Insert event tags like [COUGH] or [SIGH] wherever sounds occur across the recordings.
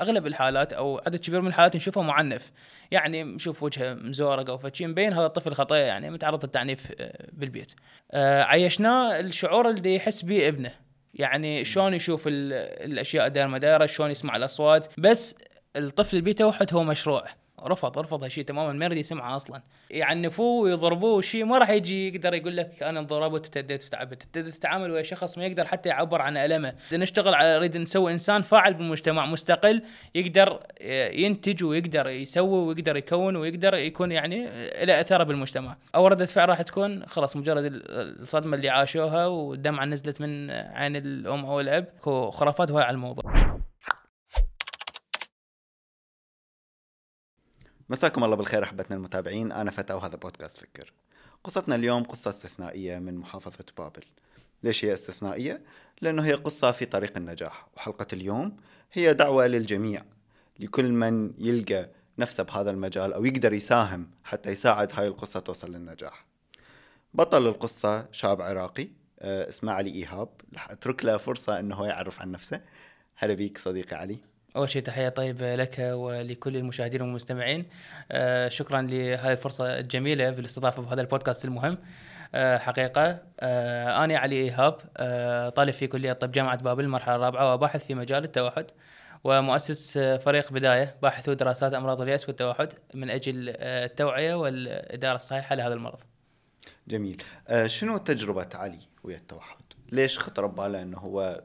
أغلب الحالات أو عدد كبير من الحالات نشوفها معنف. يعني نشوف وجهه مزورق أو فشي مبين هذا الطفل خطيه يعني متعرض للتعنيف آه، بالبيت. آه، عيشناه الشعور اللي يحس به ابنه. يعني شلون يشوف الأشياء داير ما دايره شلون يسمع الأصوات. بس الطفل البيتوحد هو مشروع. رفض رفض هالشيء تماما ما يريد يسمعه أصلا. يعنفوه ويضربوه شيء ما راح يجي يقدر يقول لك أنا انضربت وتديت وتعبت تبدا تتعامل ويا شخص ما يقدر حتى يعبر عن ألمه. نشتغل على نريد نسوي إنسان فاعل بالمجتمع مستقل يقدر ينتج ويقدر يسوي ويقدر يكون ويقدر يكون يعني له اثاره بالمجتمع. أو رده فعل راح تكون خلاص مجرد الصدمة اللي عاشوها والدمعة نزلت من عين الأم أو الأب خرافات هواي على الموضوع. مساكم الله بالخير أحبتنا المتابعين. أنا فتى وهذا بودكاست فكر. قصتنا اليوم قصة استثنائية من محافظة بابل. ليش هي استثنائية؟ لأنه هي قصة في طريق النجاح وحلقة اليوم هي دعوة للجميع لكل من يلقى نفسه بهذا المجال أو يقدر يساهم حتى يساعد هاي القصة توصل للنجاح. بطل القصة شاب عراقي آه، اسمه علي إيهاب. رح أترك له فرصة أنه يعرف عن نفسه. هلا بيك صديقي علي. أول شيء تحية طيبة لك ولكل المشاهدين والمستمعين آه شكرا لهذه الفرصة الجميلة بالاستضافة بهذا البودكاست المهم آه حقيقة آه أنا علي إيهاب طالب في كلية طب جامعة بابل المرحلة الرابعة وباحث في مجال التوحد ومؤسس فريق بداية باحث دراسات أمراض اليأس والتوحد من أجل التوعية والإدارة الصحيحة لهذا المرض. جميل شنو تجربة علي ويا التوحد؟ ليش خطر بباله إنه هو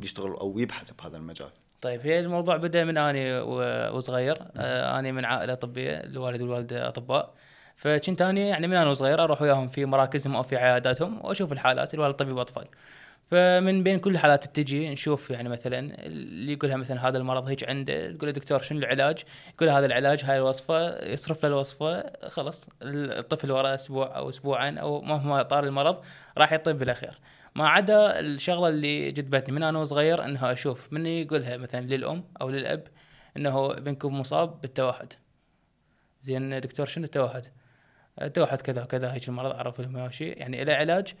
يشتغل أو يبحث بهذا المجال؟ طيب هي الموضوع بدأ من أني وصغير آه أني من عائلة طبية الوالد والوالدة أطباء فكنت أني يعني من أنا وصغير أروح وياهم في مراكزهم أو في عياداتهم وأشوف الحالات الوالد طبيب اطفال فمن بين كل الحالات تجي نشوف يعني مثلا اللي يقولها مثلا هذا المرض هيك عنده تقول له دكتور شنو العلاج؟ يقول هذا العلاج هاي الوصفة يصرف له الوصفة خلاص الطفل وراه أسبوع أو أسبوعين أو مهما طار المرض راح يطيب بالأخير. ما عدا الشغلة اللي جذبتني من أنا وصغير إنها أشوف من يقولها مثلا للأم أو للأب إنه ابنكم مصاب بالتوحد زين دكتور شنو التوحد؟ التوحد كذا وكذا هيك المرض اعرف له ماشي يعني له علاج؟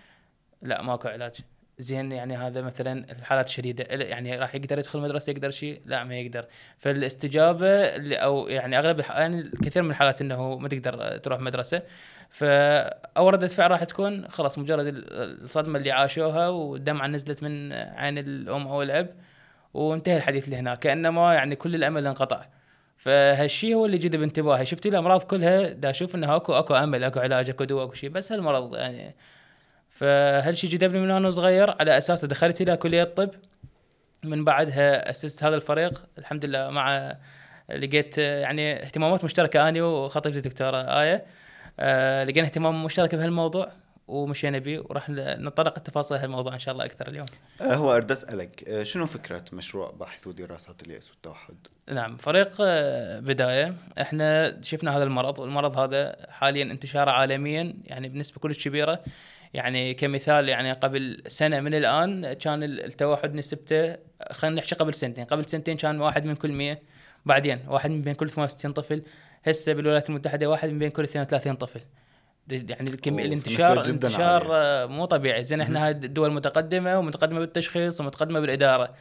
لا ماكو علاج زين يعني هذا مثلا الحالات الشديده يعني راح يقدر يدخل مدرسة يقدر شيء؟ لا ما يقدر. فالاستجابة أو يعني أغلب يعني كثير من الحالات إنه ما تقدر تروح مدرسة. فاول رده فعل راح تكون خلاص مجرد الصدمة اللي عاشوها والدمعة نزلت من عين الأم أو الأب وانتهى الحديث لهنا كأنما يعني كل الأمل انقطع. فهالشيء هو اللي جذب انتباهي. شفت الأمراض كلها؟ دا أشوف إنه اكو أكو أمل أكو علاج أكو دواء أكو شيء بس هالمرض يعني فهالشيء جذبني من وأنا صغير على اساسه دخلت إلى كلية الطب من بعدها أسست هذا الفريق. الحمد لله مع لقيت يعني اهتمامات مشتركة اني وخطيبتي الدكتورة آية. آه لقينا اهتمام مشترك بهالموضوع. ومشينا به وراح نتطرق التفاصيل هالموضوع إن شاء الله أكثر اليوم. آه هو اريد أسألك آه شنو فكرة مشروع بحث ودراسات اليأس والتوحد؟ نعم فريق آه بداية إحنا شفنا هذا المرض والمرض هذا حاليا انتشاره عالميا يعني بنسبة كلش كبيرة يعني كمثال يعني قبل سنة من الآن كان التوحد نسبته خلينا نحكي قبل سنتين قبل سنتين كان واحد من كل 100 بعدين واحد من بين كل 68 طفل هسه بالولايات المتحدة واحد من بين كل 32 طفل يعني الكميه الانتشار انتشار مو طبيعي. زين إحنا هاي الدول متقدمة ومتقدمة بالتشخيص ومتقدمة بالإدارة.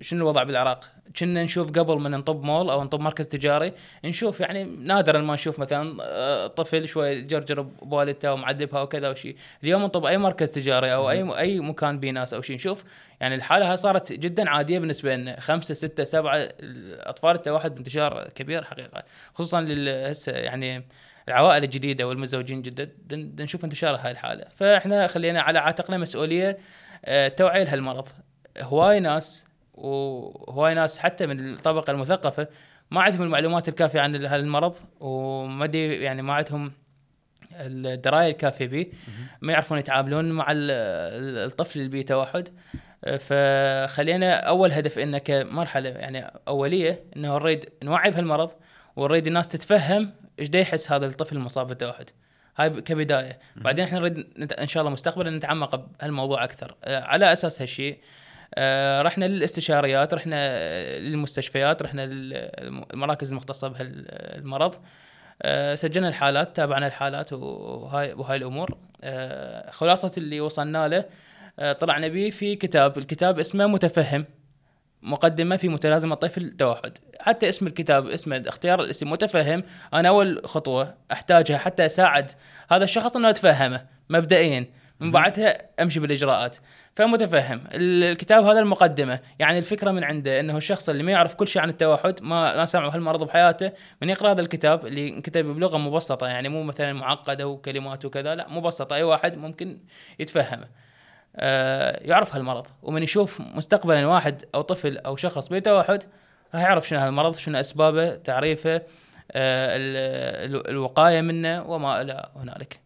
شنو الوضع بالعراق؟ كنا نشوف قبل من نطب مول أو نطب مركز تجاري نشوف يعني نادرا ما نشوف مثلا آه، طفل شوي جرجر بوالدته ومعذبها وكذا وشي. اليوم نطب أي مركز تجاري أو أي أي مكان به ناس أو شيء نشوف يعني الحالة هاي صارت جدا عادية بالنسبة لنا. خمسة ستة سبعة الأطفال التوحد انتشار كبير حقيقة خصوصا هسه يعني العوائل الجديدة والمزوجين الجدد نشوف انتشار هاي الحالة. فاحنا خلينا على عاتقنا مسؤولية آه، توعية لهالمرض. هواي ناس وهواي ناس حتى من الطبقة المثقفة ما عندهم المعلومات الكافية عن هالمرض وما يعني ما عندهم الدراية الكافية به. ما يعرفون يتعاملون مع الطفل اللي به توحد. فخلينا أول هدف إنه كمرحلة يعني أولية إنه نريد نوعي بهالمرض ونريد الناس تتفهم إيش دا يحس هذا الطفل المصاب بالتوحد هاي كبداية. بعدين إحنا نريد إن شاء الله مستقبلا نتعمق بهالموضوع أكثر. على أساس هالشيء آه، رحنا للاستشاريات رحنا للمستشفيات رحنا للمراكز المختصة بهالمرض. آه، سجلنا الحالات تابعنا الحالات وهاي وهاي الأمور. آه، خلاصة اللي وصلنا له طلعنا به في كتاب. الكتاب اسمه متفهم. مقدمه في متلازمه طفل التوحد حتى اسم الكتاب اسمه اختيار الاسم متفهم. أنا أول خطوة أحتاجها حتى أساعد هذا الشخص إنه يتفهمه مبدئيا. من بعدها أمشي بالإجراءات. فمتفهم. الكتاب هذا المقدمة. يعني الفكرة من عنده إنه الشخص اللي ما يعرف كل شيء عن التوحد ما ما سمع هالمرض بحياته من يقرأ هذا الكتاب اللي انكتب بلغة مبسطة. يعني مو مثلا معقدة وكلمات وكذا لا مبسطة. أي واحد ممكن يتفهمه. يعرف هالمرض ومن يشوف مستقبلا واحد أو طفل أو شخص بتوحد راح يعرف شنو هالمرض شنو أسبابه تعريفه آه الوقاية منه وما إلى هنالك.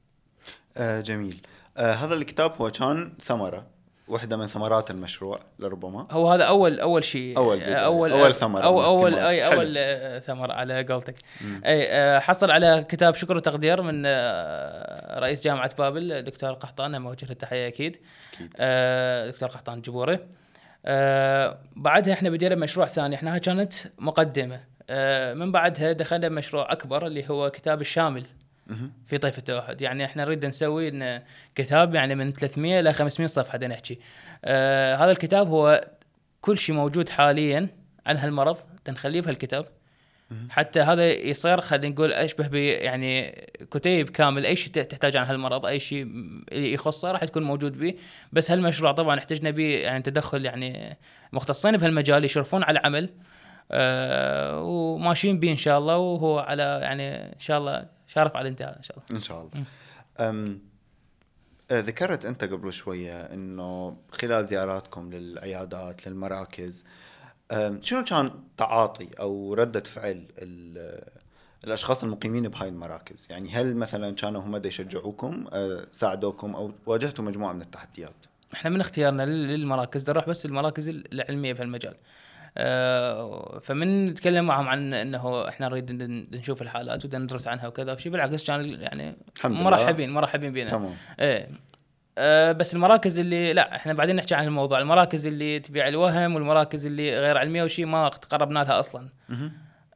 آه جميل. آه هذا الكتاب هو كان ثمرة واحدة من ثمرات المشروع لربما. هو هذا أول أول شيء. أول أول أول ثمرة أو أول أي أول آه، ثمرة على قولتك. أي آه، حصل على كتاب شكر وتقدير من آه، رئيس جامعة بابل دكتور قحطان موجه له التحية أكيد, أكيد. دكتور قحطان جبوري. بعدها إحنا بدينا بمشروع ثاني. إحنا كانت مقدمة. من بعدها دخلنا بمشروع أكبر اللي هو كتاب الشامل. في طيف التوحد. يعني إحنا نريد نسوي إن كتاب يعني من 300 إلى 500 صفحة نحكي آه هذا الكتاب هو كل شيء موجود حاليا عن هالمرض تنخليه بهالكتاب. حتى هذا يصير خلينا نقول أشبه ب يعني كتيب كامل. أي شيء تحتاج عن هالمرض أي شيء يخصه راح يكون موجود به. بس هالمشروع طبعا احتجنا به يعني تدخل يعني مختصين بهالمجال يشرفون على العمل آه وماشيين به إن شاء الله وهو على يعني إن شاء الله شارف على الانتهاء إن شاء الله. إن شاء الله. أم آه، ذكرت أنت قبل شوية إنه خلال زياراتكم للعيادات للمراكز شنو كان تعاطي أو ردة فعل الأشخاص المقيمين بهاي المراكز؟ يعني هل مثلا كانوا هم يشجعوكم أه، ساعدوكم أو واجهتوا مجموعة من التحديات؟ إحنا من اختيارنا للمراكز نروح بس المراكز العلمية بهالمجال آه، فمن نتكلم معهم عن إنه إحنا نريد نشوف الحالات وندرس عنها وكذا وشي بالعكس كان يعني مرحبين مرحبين بينا. تمام. إيه. أه بس المراكز اللي لا إحنا بعدين نحكي عن الموضوع. المراكز اللي تبيع الوهم والمراكز اللي غير علمية وشي ما تقربنا لها أصلا.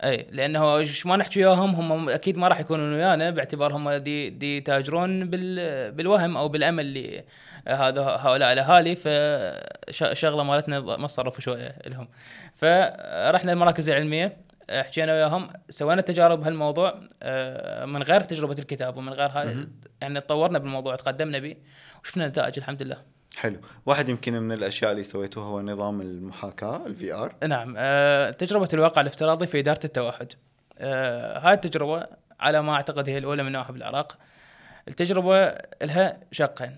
اي لأنه إيش ما نحكي وياهم هم أكيد ما راح يكونون ويانا باعتبارهم دي ديتاجرون بال بالوهم أو بالأمل اللي هذا هؤلاء الأهالي. فشغله مالتنا ما صرفوا شوية لهم. فرحنا المراكز العلميه حكينا وياهم سوينا تجارب بهالموضوع آه، من غير تجربة الكتاب ومن غير هاي يعني تطورنا بالموضوع تقدمنا به وشفنا نتائج الحمد لله. حلو. واحد يمكن من الأشياء اللي سويتوها هو نظام المحاكاة ال VR نعم. أه تجربة الواقع الافتراضي في إدارة التوحد. أه هاي التجربة على ما أعتقد هي الأولى من نوعها بالعراق. التجربة لها شقين.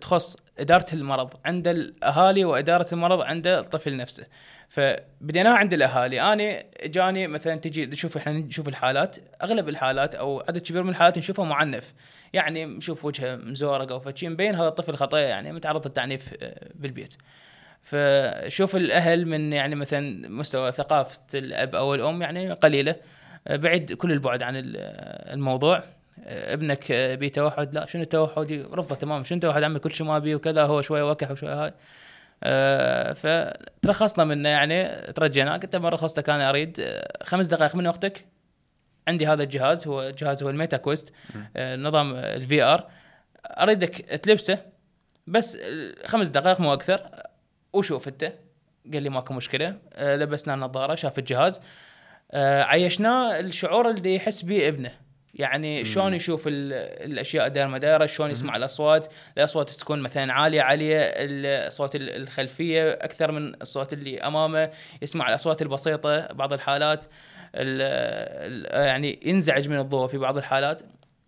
تخص إدارة المرض عند الأهالي وإدارة المرض عند الطفل نفسه. فبديناها عند الأهالي أنا جاني مثلا تجي تشوف إحنا نشوف الحالات أغلب الحالات أو عدد كبير من الحالات نشوفها معنف. يعني نشوف وجهه مزورق أو فشي مبين هذا الطفل خطيه يعني متعرض للتعنيف آه، بالبيت. فشوف الأهل من يعني مثلا مستوى ثقافة الأب أو الأم يعني قليلة. آه، بعيد كل البعد عن الموضوع آه، ابنك بتوحد لا شنو التوحد؟ رفضه تمام شنو التوحد عمي؟ كل شيء ما بي وكذا هو شوية وكح وشوية هاي. أه فترخصنا منه يعني ترجينا قلت له رخصتك أنا أريد؟ خمس دقائق من وقتك. عندي هذا الجهاز هو جهاز هو الميتا كويست آه نظام ال VR أريدك تلبسه بس خمس دقائق مو أكثر. وشوف أنت. قال لي ماكو مشكلة. آه لبسنا النظارة شاف الجهاز. آه عيشناه الشعور اللي يحس به ابنه. يعني شلون يشوف الأشياء داير ما دايره شلون يسمع الأصوات. الأصوات تكون مثلا عالية عالية الأصوات الخلفية أكثر من الصوت اللي أمامه. يسمع الأصوات البسيطة بعض الحالات ال ال يعني ينزعج من الضوء في بعض الحالات.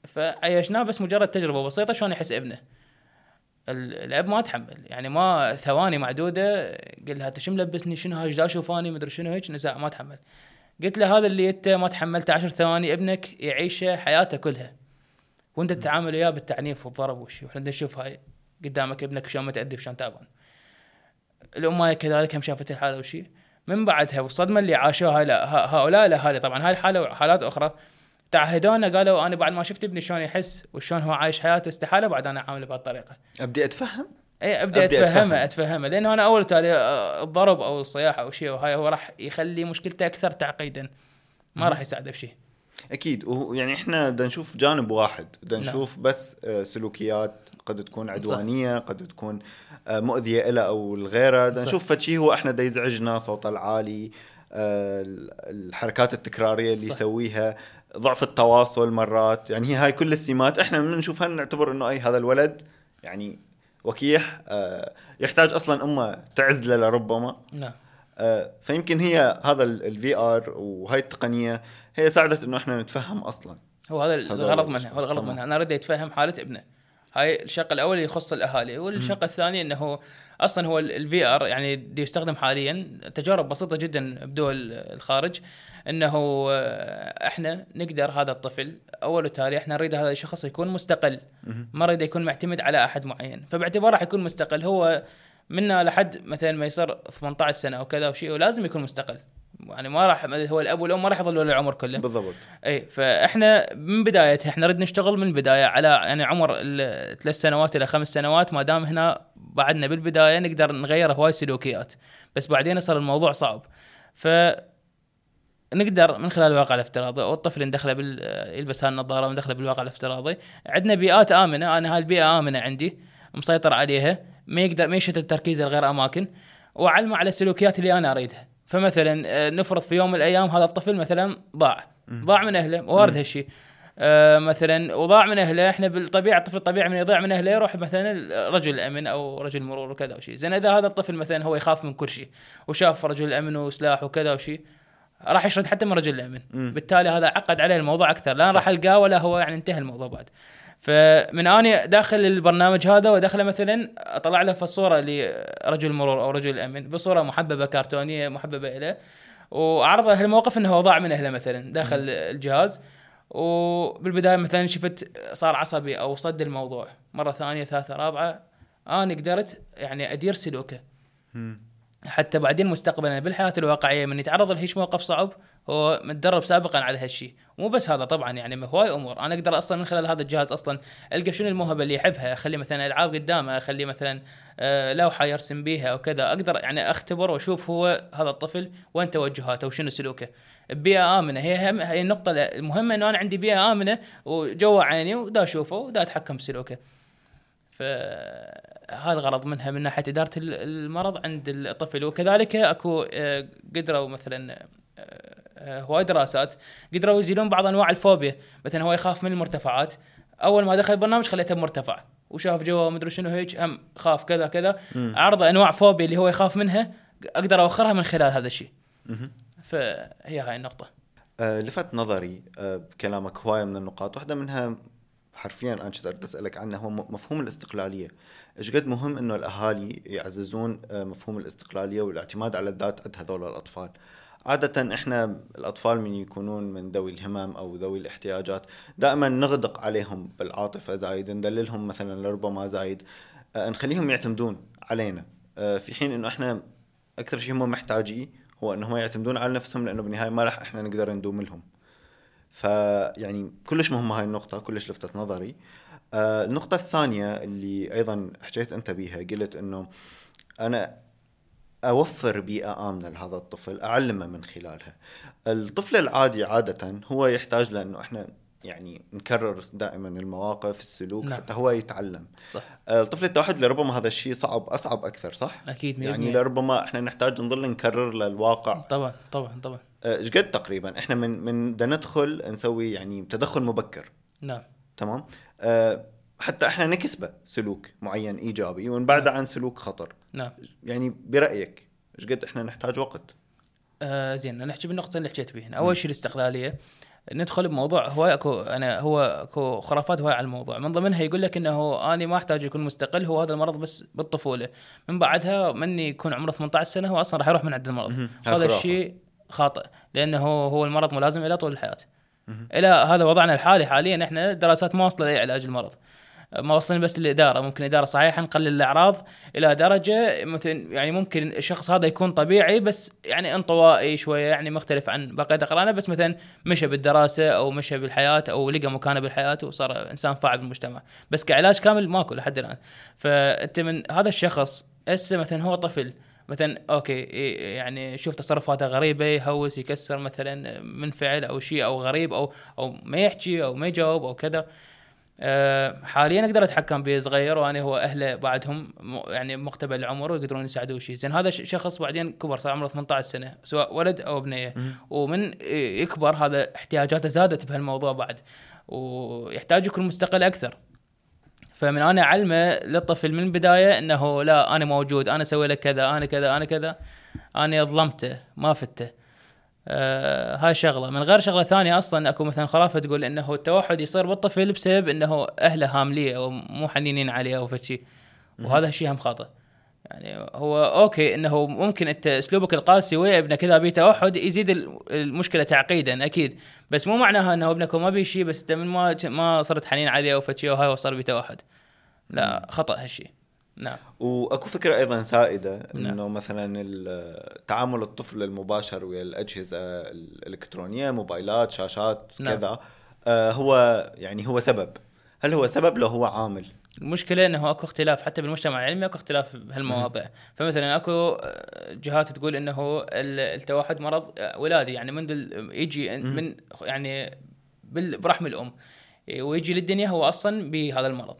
فعيشناه بس مجرد تجربة بسيطة شلون يحس ابنه؟ الأب ما تحمل يعني ما ثواني معدودة قلت لها انت شو ملبسني شنو هاي لا شوفاني مدري شنو هيك ما تحمل. قلت له هذا اللي انت ما تحملته عشر ثواني ابنك يعيشه حياته كلها. وانت تتعامل وياه بالتعنيف والضرب وشي. وإحنا نشوف هاي قدامك ابنك شلون متأدب شلون تعبان. الأماية كذلك هم شافت الحالة وشي. من بعدها والصدمة اللي عاشوها هؤلاء الأهالي طبعا هاي الحالة وحالات أخرى. تعهدونا قالوا أنا بعد ما شفت ابني شلون يحس وشلون هو عايش حياته استحالة بعد أنا أعامله بهالطريقة. أبدي أتفهم؟ اي ابدي, أبدي أتفهمه أتفهمه. لأنه أنا أول تالي آه، الضرب أو الصياح أو شيء وهاي هو راح يخلي مشكلته أكثر تعقيدا. ما راح يساعده بشيء. أكيد. ويعني إحنا بدنا نشوف جانب واحد. بدنا نعم. نشوف بس آه، سلوكيات قد تكون عدوانية قد تكون آه، مؤذية له أو لغيره بدنا صح. نشوف فد شيء هو إحنا دا يزعجنا صوته العالي الحركات التكرارية اللي صح. يسويها ضعف التواصل مرات. يعني هي هاي كل السمات. إحنا بنشوفها نعتبر إنه أي هذا الولد يعني وكيح آه، يحتاج أصلا أمه تعزله لربما. نعم. آه، فيمكن هي هذا ال VR وهاي التقنية هي ساعدت إنه إحنا نتفهم أصلا. هو هذا هو منها هو الغرض. منها. أنا اريد يتفهم حالة ابنه. هاي الشق الأول اللي يخص الأهالي والشق الثاني إنه أصلا هو ال VR يعني دي يستخدم حاليا تجارب بسيطة جدا بدول الخارج إنه إحنا نقدر هذا الطفل أول وتالي إحنا نريد هذا الشخص يكون مستقل ما نريد يكون معتمد على أحد معين. فباعتباره راح يكون مستقل هو منا لحد مثلا ما يصير 18 سنة أو كذا أو شيء ولازم يكون مستقل. يعني ما راح هو الأب والأم ما راح يظلوا العمر كله. بالضبط. اي فإحنا من بدايتها إحنا نريد نشتغل من البداية على يعني عمر الثلاث سنوات إلى خمس سنوات ما دام هنا بعدنا بالبداية نقدر نغير هواي سلوكيات بس بعدين يصير الموضوع صعب. ف نقدر من خلال الواقع الافتراضي أو الطفل ندخله بال يلبس هالنظارة وندخله بالواقع الافتراضي. عندنا بيئات آمنة أنا هاي البيئة آمنة عندي مسيطر عليها ما يقدر ما يشتت تركيزه لغير أماكن. وأعلمه على السلوكيات اللي أنا أريدها. فمثلا آه، نفرض في يوم من الأيام هذا الطفل مثلا ضاع. ضاع من أهله وارد هالشيء آه مثلا وضاع من أهله إحنا بالطبيعة الطفل الطبيعي من يضيع من أهله يروح مثلا رجل الامن أو رجل مرور وكذا وشيء زين إذا هذا الطفل مثلا هو يخاف من كل شيء وشاف رجل الامن وسلاح وكذا وشيء راح يشرد حتى من رجل الأمن. مم. بالتالي هذا عقد عليه الموضوع أكثر. لا. راح ألقاه ولا هو يعني انتهى الموضوع بعد. فمن آني داخل البرنامج هذا وداخله مثلا أطلع له في الصورة لرجل المرور أو رجل الامن بصورة محببة كرتونية محببة له واعرض له الموقف إنه هو ضاع من أهله مثلا داخل الجهاز. وبالبداية مثلا شفت صار عصبي أو صد الموضوع. مرة ثانية ثالثة رابعة. أنا قدرت يعني أدير سلوكه. مم. حتى بعدين مستقبلا بالحياة الواقعية من يتعرض لهيش موقف صعب هو متدرب سابقا على هالشيء مو بس هذا طبعا يعني هواي أمور. أنا أقدر أصلا من خلال هذا الجهاز أصلا ألقى شنو الموهبة اللي يحبها أخلي مثلا ألعاب قدامه أخلي مثلا آه، لوحة يرسم بيها أو كذا. أقدر يعني اختبر وأشوف هو هذا الطفل وين توجهاته وشنو سلوكه. بيئة آمنة. هي هم هي النقطة المهمة إنه أنا عندي بيئة آمنة وجوا عيني ودا أشوفه ودا أتحكم بسلوكه. فهذا الغرض منها من ناحية إدارة ال- المرض عند الطفل. وكذلك أكو آه، قدروا مثلا آه، هواي دراسات. قدروا يزيلون بعض أنواع الفوبيا. مثلا هو يخاف من المرتفعات. أول ما دخل البرنامج خليته بمرتفع. وشاف جوا مدري شنو هيك هم خاف كذا كذا. عرض أنواع فوبيا اللي هو يخاف منها أقدر أوخرها من خلال هذا الشيء. فهي هاي النقطة. آه، لفت نظري آه، بكلامك هواية من النقاط. واحدة منها حرفيا أنا كنت أردت أسألك عنها هو مفهوم الاستقلالية. إيش قد مهم إنه الأهالي يعززون آه، مفهوم الاستقلالية والاعتماد على الذات عند هذول الأطفال؟ عادة إحنا الأطفال من يكونون من ذوي الهمم أو ذوي الاحتياجات دائما نغدق عليهم بالعاطفة زايد ندللهم مثلا لربما زايد آه، نخليهم يعتمدون علينا. آه، في حين إنه إحنا أكثر شيء هم محتاجيه هو إنهم يعتمدون على نفسهم لأنه بالنهاية ما راح إحنا نقدر ندوم لهم. فيعني كلش مهمة هاي النقطة كلش لفتت نظري. آه النقطة الثانية اللي أيضا حكيت أنت بيها قلت أنه أنا أوفر بيئة آمنة لهذا الطفل أعلمه من خلالها. الطفل العادي عادة هو يحتاج لأنه إحنا يعني نكرر دائما المواقف السلوك نعم. حتى هو يتعلم. صح. الطفل التوحد لربما هذا الشيء صعب أصعب أكثر صح؟ أكيد يعني 100% لربما إحنا نحتاج نظل نكرر للواقع. طبعا طبعا طبعا. آه، إيش قد تقريبا؟ إحنا من من بدنا ندخل نسوي يعني تدخل مبكر. نعم. تمام؟ أه حتى إحنا نكسبه سلوك معين إيجابي ونبعده عن سلوك خطر. نعم. يعني برأيك إيش قد إحنا نحتاج وقت؟ آه زين نحكي بالنقطة اللي حكيت بيها، أول شيء الاستقلالية. ندخل بموضوع هواي أكو أنا هو أكو خرافات هواي على الموضوع، من ضمنها يقول لك إنه أنا ما أحتاج يكون مستقل هو هذا المرض بس بالطفولة، من بعدها من يكون عمره 18 سنة هو أصلا راح يروح من عند المرض، هذا. الشيء خاطئ لأنه هو المرض ملازم إلى طول الحياة. مهم. إلى هذا وضعنا الحالي حاليا إحنا دراسات ما واصلة لعلاج المرض. ما وصلنا بس للإدارة. ممكن إدارة صحيحة نقلل الأعراض إلى درجة مثل يعني ممكن الشخص هذا يكون طبيعي بس يعني انطوائي شوية يعني مختلف عن بقية أقرانه. بس مثلا مشى بالدراسة أو مشى بالحياة أو لقى مكانه بالحياة وصار إنسان فاعل بالمجتمع. بس كعلاج كامل ماكو لحد الآن. فأنت من هذا الشخص هسه مثلا هو طفل مثلا أوكي يعني شوف تصرفاته غريبة يهوس يكسر مثلا منفعل أو شيء أو غريب أو أو ما يحكي أو ما يجاوب أو كذا. حاليا أقدر أتحكم به صغير وأنا هو أهله بعدهم يعني مقتبل العمر ويقدرون يساعدوه شيء. زين هذا شخص بعدين كبر صار عمره 18 سنة سواء ولد أو بنيه ومن يكبر هذا احتياجاته زادت بهالموضوع بعد ويحتاج يكون مستقل أكثر. فمن أنا أعلمه للطفل من البداية إنه لا أنا موجود أنا أسوي لك كذا أنا كذا أنا كذا أنا ظلمته ما فته. آه هاي شغلة. من غير شغلة ثانية أصلا أكو مثلا خرافة تقول إنه التوحد يصير بالطفل بسبب إنه أهله هامليه أو مو حنينين عليه أو فشي وهذا الشيء هم خاطئ. يعني هو أوكي إنه ممكن أنت أسلوبك القاسي ويا ابنك إذا بيه توحد يزيد ال- المشكلة تعقيدا أكيد. بس مو معناها إنه ابنك ما بيه شيء بس إنت ما ما صرت حنين عليه أو فشي وهاي وصار بيه توحد. لا خطأ هالشيء. نعم. وأكو فكرة أيضا سائدة نعم. إنه مثلا ال- تعامل الطفل المباشر ويا الأجهزة الإلكترونية موبايلات شاشات نعم. كذا آه، هو يعني هو سبب. هل هو سبب؟ لو هو عامل. المشكلة إنه أكو اختلاف حتى بالمجتمع العلمي أكو اختلاف بهالمواضيع. فمثلا أكو آه، جهات تقول إنه ال- التوحد مرض آه، ولادي. يعني منذ يجي من يعني برحم الأم. إيه، ويجي للدنيا هو أصلا بهذا المرض.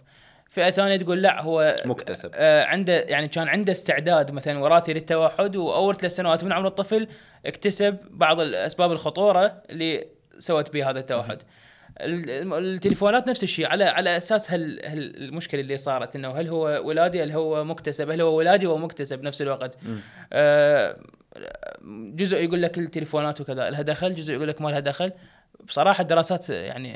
فئة ثانية تقول لا هو مكتسب. آه عنده يعني كان عنده استعداد مثلا وراثي للتوحد وأول ثلاث سنوات من عمر الطفل اكتسب بعض الاسباب الخطورة اللي سوت به هذا التوحد. ال- التليفونات نفس الشيء على على أساس هال- المشكلة اللي صارت إنه هل هو ولادي هل هو مكتسب هل هو ولادي ومكتسب بنفس الوقت. آه جزء يقول لك التليفونات وكذا لها دخل جزء يقول لك ما لها دخل. بصراحة الدراسات يعني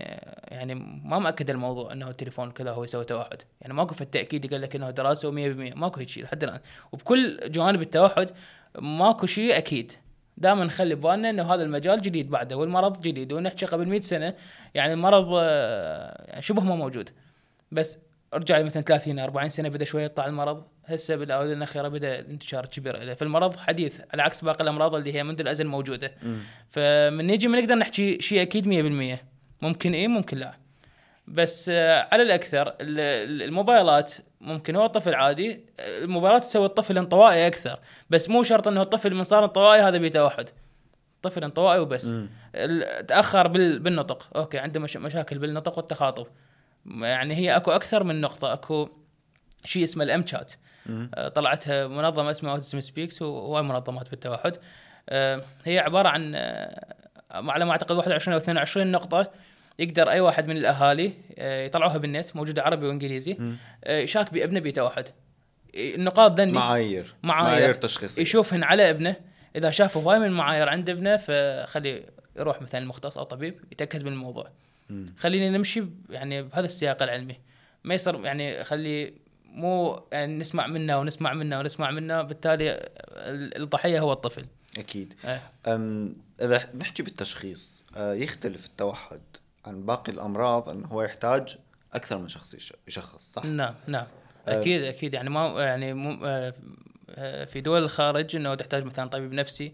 يعني ما مأكد الموضوع إنه التليفون كذا هو يسوي توحد. يعني ماكو في التأكيد قال لك إنه دراسة 100% ماكو شيء لحد الآن. وبكل جوانب التوحد ماكو شيء أكيد. دائما نخلي ببالنا إنه هذا المجال جديد بعده والمرض جديد ونحكي قبل 100 سنة يعني المرض آه، يعني شبه ما موجود. بس ارجع مثلا 30 40 سنة بدأ شوية يطلع المرض. هسه بالاونه الاخيره بدا الانتشار كبير. له فالمرض حديث. على عكس باقي الأمراض اللي هي منذ الأزل موجودة. فمن نيجي ما نقدر نحكي شيء أكيد 100% ممكن إيه ممكن لا. بس آه، على الأكثر ال- ال- الموبايلات ممكن هو الطفل عادي. الموبايلات تسوي الطفل انطوائي أكثر. بس مو شرط إنه الطفل من صار انطوائي هذا بيه توحد طفل انطوائي وبس. تأخر بال- بالنطق. أوكي عنده مش مشاكل بالنطق والتخاطب. يعني هي أكو أكثر من نقطة. أكو شيء اسمه ال M-CHAT. طلعتها منظمة اسمها Autism Speaks وهواي منظمات بالتوحد. آه، هي عبارة عن آه، على ما أعتقد 21 أو 22 نقطة يقدر أي واحد من الأهالي آه، يطلعوها بالنت موجودة عربي وإنجليزي. آه، يشاك بابنه بتوحد النقاط ذني. معايير. معايير. تشخيصية. يشوفهن على ابنه. إذا شاف هواي من المعايير عند ابنه فخلي يروح مثلا المختص أو طبيب يتأكد من الموضوع. خلينا نمشي يعني بهذا السياق العلمي. ما يصير يعني خلي مو يعني نسمع منه ونسمع منه ونسمع منه بالتالي ال- الضحية هو الطفل أكيد. أم إذا نحكي بالتشخيص آه، يختلف التوحد عن باقي الأمراض انه هو يحتاج أكثر من شخص يش- يشخص صح؟ نعم نعم. أكيد أكيد يعني ما يعني مو آه، آه، في دول الخارج إنه تحتاج مثلا طبيب نفسي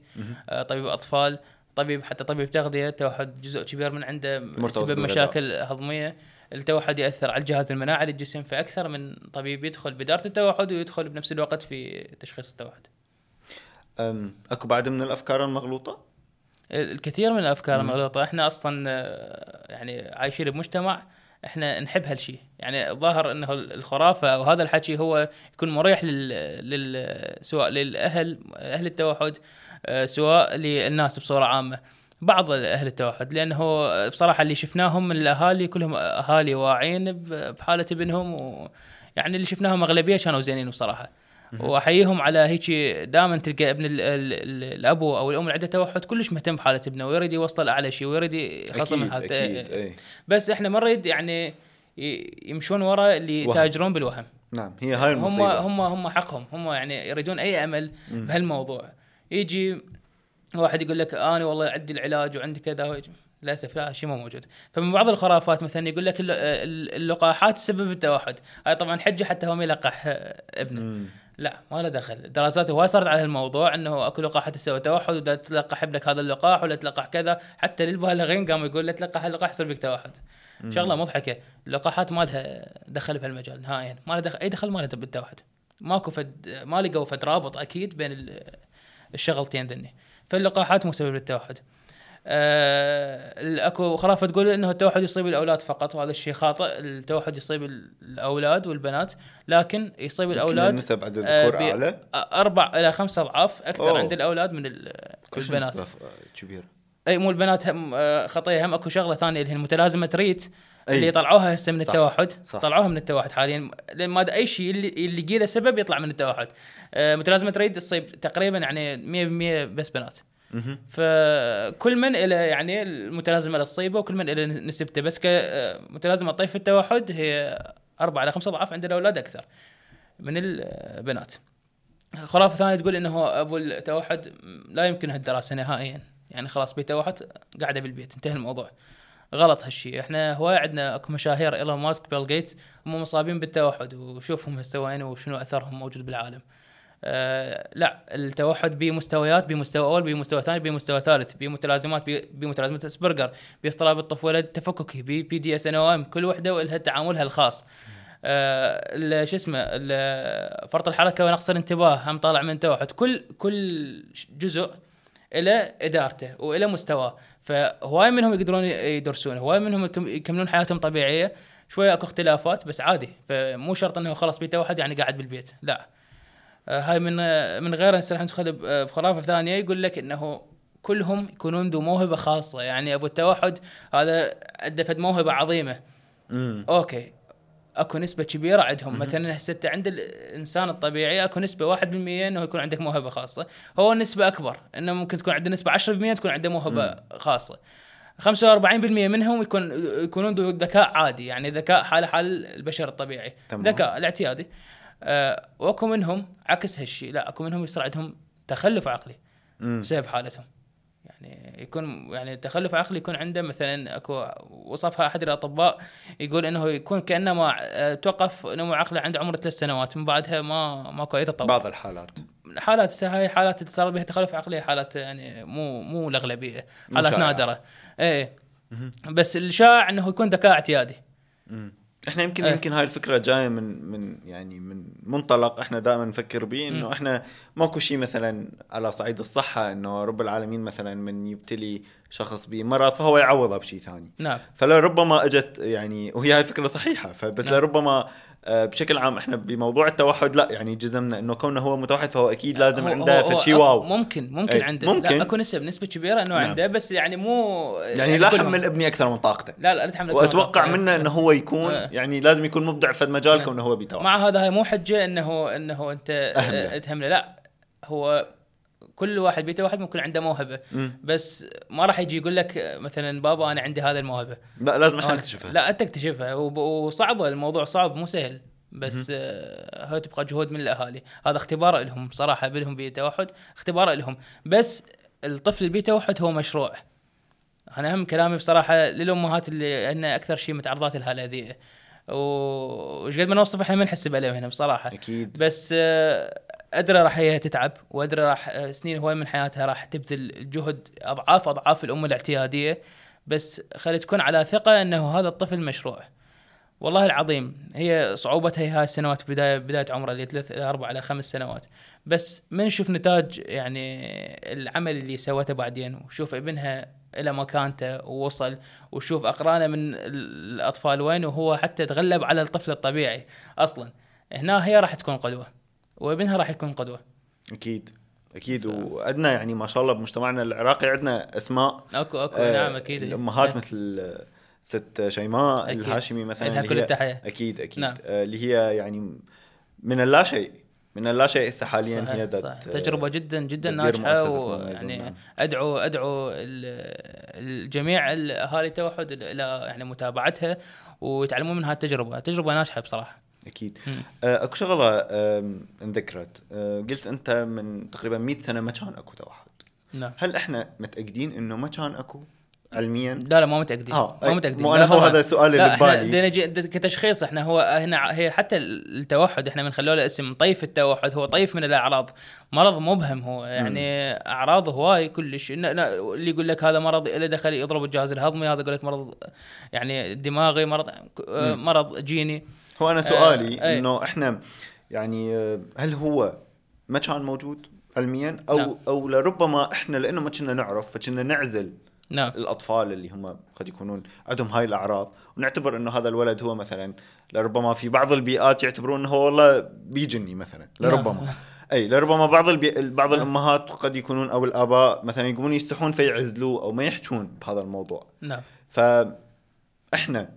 طبيب أطفال طبيب حتى طبيب تغذية التوحد جزء كبير من عنده بسبب. مشاكل هضمية التوحد يأثر على الجهاز المناعي للجسم فأكثر من طبيب يدخل باداره التوحد ويدخل بنفس الوقت في تشخيص التوحد. أكو بعد من الأفكار المغلوطة؟ الكثير من الأفكار المغلوطة. إحنا أصلا آه، يعني عايشين بمجتمع إحنا نحب هالشيء يعني الظاهر إنه الخرافة أو هذا الحكي هو يكون مريح لل, لل... سواء للأهل أهل التوحد آه، سواء للناس بصورة عامة. بعض أهل التوحد لأنه بصراحة اللي شفناهم من الأهالي كلهم أهالي واعين بحالة ابنهم ويعني اللي شفناهم أغلبية كانوا زينين بصراحة. وأحييهم على هيك دائما تلقى ابن ال ال ال الابو أو الأم اللي عنده توحد كلش مهتم بحالة ابنه ويريد يوصله لاعلى شيء ويريد يخلصه من حالته أكيد أي. بس إحنا ما نريد يعني يمشون ورا اللي. يتاجرون بالوهم. نعم هي هاي هم المصيبة. هم هم حقهم هم يعني يريدون أي أمل بهالموضوع. يجي واحد يقول لك أنا والله عندي العلاج وعندي كذا. للأسف لا شيء مو موجود. فمن بعض الخرافات مثلا يقول لك الل- الل- اللقاحات تسبب التوحد. هاي طبعا حجة حتى هو ما يلقح آه، ابنه. مم. لا ما له دخل. دراسات هواي صارت على هالموضوع إنه أكو لقاحات تسوي توحد ولا تلقح ابنك هذا اللقاح ولا تلقح كذا. حتى للبالغين قاموا يقول لا تلقح اللقاح يصير بك توحد. شغلة مضحكة. اللقاحات ما لها دخل بهالمجال نهائيا. ما لها دخل أي دخل ما لها بالتوحد. ماكو فد ما لقوا فد رابط أكيد بين ال- الشغلتين ذني. فاللقاحات مو سبب للتوحد. آه اكو خرافه تقول إنه التوحد يصيب الأولاد فقط وهذا الشيء خاطئ التوحد يصيب الأولاد والبنات لكن يصيب الأولاد نسب عدد آه، الذكور بي- أعلى؟ أربع إلى خمس أضعاف أكثر أوه. عند الأولاد من البنات. كبيرة. أي مو البنات هم آه، خطية هم أكو شغلة ثانية اللي هي المتلازمة ريت أي. اللي طلعوها هسه من صح، التوحد صح. طلعوها من التوحد حاليا لأن ما أي شيء اللي اللي يجي له سبب يطلع من التوحد آه، متلازمة ريت تصيب تقريبا يعني 100% بس بنات. فكل من إلى يعني المتلازمة اللي تصيبه وكل من إله نسبته بس كمتلازمه طيف التوحد هي أربعة إلى خمسة أضعاف عند الأولاد أكثر من البنات. خرافة ثانية تقول إنه أبو التوحد لا يمكنه الدراسة نهائيا، يعني خلاص بيه توحد قاعد بالبيت انتهى الموضوع. غلط هالشيء، إحنا هواي عندنا اكو مشاهير إيلون ماسك بيل جيتس هم مصابين بالتوحد وشوفهم هسه وشنو أثرهم موجود بالعالم. آه لا التوحد بمستويات بمستوى أول بمستوى ثاني بمستوى ثالث بمتلازمات بمتلازمة أسبرجر باضطراب الطفولة التفككي بي دي إس إن أو إم كل وحدة ولها تعاملها الخاص ال- شو اسمه فرط الحركة ونقص الانتباه هم طالع من توحد كل كل جزء إله إدارته وإلى مستواه. فهواي منهم يقدرون يدرسون هواي منهم يكم- يكملون حياتهم طبيعية. شوية أكو اختلافات بس عادي. فمو شرط إنه خلاص بيتوحد يعني قاعد بالبيت لا. آه، هاي من آه، من غير نصير ندخل ب- آه، بخرافه ثانية يقول لك إنه كلهم يكونون ذو موهبة خاصة. يعني أبو التوحد هذا عنده فد موهبة عظيمة. مم. أوكي. اكو نسبة كبيرة عندهم. مثلا هسه عند الإنسان الطبيعي اكو نسبة 1% إنه يكون عندك موهبة خاصة. هو النسبة أكبر إنه ممكن تكون عنده نسبة 10% تكون عنده موهبة خاصة. 45% منهم يكون يكونون ذو ذكاء عادي يعني ذكاء حاله حال البشر الطبيعي. تمام. ذكاء الاعتيادي. آه واكو منهم عكس هالشيء لا اكو منهم يصير عندهم تخلف عقلي. بسبب حالتهم. يعني يكون يعني تخلف عقلي يكون عنده مثلا أكو وصفها أحد الأطباء يقول إنه يكون كأنما آه، توقف نمو عقله عند عمر ثلاث سنوات من بعدها ما ماكو اي تطور بعض الحالات. حالات هسه هاي حالات اللي صار بها تخلف عقلي حالات يعني مو مو الاغلبيه حالات. نادرة. إيه. بس الشائع إنه يكون ذكاء اعتيادي. إحنا يمكن إيه. يمكن هاي الفكرة جاية من من يعني من منطلق إحنا دائما نفكر به إنه. إحنا ماكو شيء مثلا على صعيد الصحة إنه رب العالمين مثلا من يبتلي شخص بمرض فهو يعوضه بشيء ثاني نعم فلربما إجت يعني وهي هاي فكره صحيحة فبس نعم. لربما بشكل عام إحنا بموضوع التوحد لا يعني جزمنا إنه كونه هو متوحد فهو أكيد لازم هو- عنده هو واو ممكن ممكن إيه، عنده ممكن. لا أكو نسب نسبة كبيرة إنه نعم. عنده بس يعني مو يعني لا كلهم. حمل ابني أكثر من طاقته لا لا لا تحمل وأتوقع منه إنه هو يكون آه. يعني لازم يكون مبدع في مجال آه. كونه هو بيتوحد مع هذا هاي مو حجة إنه إنه أنت. آه، تهمله لا هو كل واحد بيته واحد ممكن عنده موهبة. مم. بس ما راح يجي يقول لك آه، مثلا بابا أنا عندي هذه الموهبة. لا لازم إحنا نكتشفها لا أنت تكتشفها وصعبة الموضوع صعب مو سهل. بس آه، هاي تبقى جهود من الأهالي. هذا اختبار لهم بصراحه بلهم بتوحد اختبار لهم. بس الطفل اللي بتوحد هو مشروع. أنا أهم كلامي بصراحة للأمهات اللي عندنا أكثر شيء متعرضات لها الأذية. وش قد ما نوصف إحنا ما نحسب عليهم هنا بصراحة. أكيد. بس آه، ادري راح هي تتعب وادري راح آه، سنين هواي من حياتها راح تبذل جهد أضعاف أضعاف الام الاعتيادية. بس خلي تكون على ثقة إنه هذا الطفل مشروع. والله العظيم هي صعوبتها هي هاي السنوات بداية بداية عمره اللي ثلاث إلى أربع إلى خمس سنوات. بس من نشوف نتاج يعني العمل اللي سوته بعدين وشوف ابنها إلى مكانته ووصل وشوف أقرانه من الأطفال وين وهو حتى تغلب على الطفل الطبيعي أصلا. هنا هي راح تكون قدوه وابنها راح يكون قدوة أكيد أكيد وعندنا يعني ما شاء الله بمجتمعنا العراقي عندنا أسماء اكو أكو آه، نعم أكيد الأمهات مثل آه، ست شيماء أكيد. الهاشمي مثلا لها كل هي- التحية أكيد أكيد نعم. آه، اللي هي يعني من اللا شيء من اللا شيء هسه حاليا صحيح هي دت صح. تجربة جدا جدا ناجحة ويعني نعم. أدعو أدعو ال- الجميع الاهالي التوحد إلى يعني متابعتها ويتعلمون من هذه التجربه، تجربة ناجحة بصراحة. أكيد. مم. آه، أكو شغلة انذكرت. آه، قلت أنت من تقريبا 100 سنة ما كان أكو توحد. نعم. هل إحنا متأكدين إنه ما كان أكو علميا؟ لا لا مو متأكدين. آه مو متأكدين. مو أنا هو. هذا السؤال اللي ببالي كتشخيص إحنا هو هنا هي حتى التوحد إحنا من خلوا له اسم طيف التوحد هو طيف من الأعراض. مرض مبهم هو. يعني اعراضه هواي كلش. اللي يقول لك هذا مرض له دخل يضرب الجهاز الهضمي هذا يقول لك مرض يعني دماغي مرض مم. مرض جيني. هو أنا سؤالي آه،. إنه إحنا يعني آه، هل هو ما كان موجود علميا أو نعم. أو لربما إحنا لأنه ما كنا نعرف فكنا نعزل نعم الأطفال اللي هم قد يكونون عندهم هاي الأعراض ونعتبر إنه هذا الولد هو مثلا لربما في بعض البيئات يعتبرون إنه هو والله بيجني مثلا لربما نعم. أي لربما بعض البي... بعض نعم. الأمهات قد يكونون أو الآباء مثلا يقومون يستحون فيعزلوه أو ما يحجون بهذا الموضوع نعم فاحنا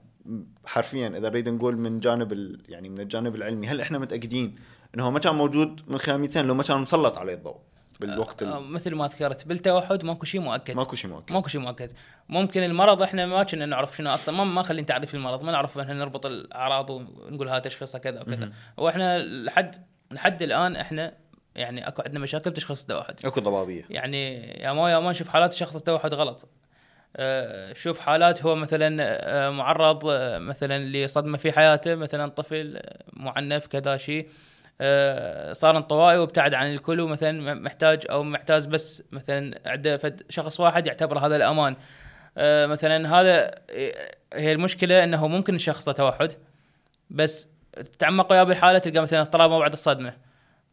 حرفيا إذا نريد نقول من جانب ال... يعني من الجانب العلمي هل إحنا متأكدين إنه هو ما كان موجود من خلال 100 سنه لو ما كان مسلط عليه الضوء بالوقت آه، ال... مثل ما ذكرت بالتوحد ماكو شيء مؤكد. ماكو شيء مؤكد. ماكو شيء مؤكد. ممكن المرض إحنا ما كنا نعرف شنو أصلا ما ما خلينا تعريف المرض ما نعرف إحنا نربط الأعراض ونقول هذا تشخيصها كذا وكذا. وإحنا لحد لحد الآن إحنا يعني أكو عندنا مشاكل بتشخيص التوحد. أكو ضبابية. يعني يا ما يا ما نشوف حالات شخص التوحد غلط. آه، شوف حالات هو مثلا آه، معرض آه، مثلا لصدمه في حياته مثلا طفل آه، معنف كذا شيء آه، صار انطوائي وابتعد عن الكل ومثلا محتاج أو محتاج بس مثلا عنده شخص واحد يعتبر هذا الأمان. آه، مثلا هذا آه، هي المشكلة إنه ممكن شخص توحد بس تعمق وياه بالحاله تلقى مثلا اضطراب ما بعد الصدمة.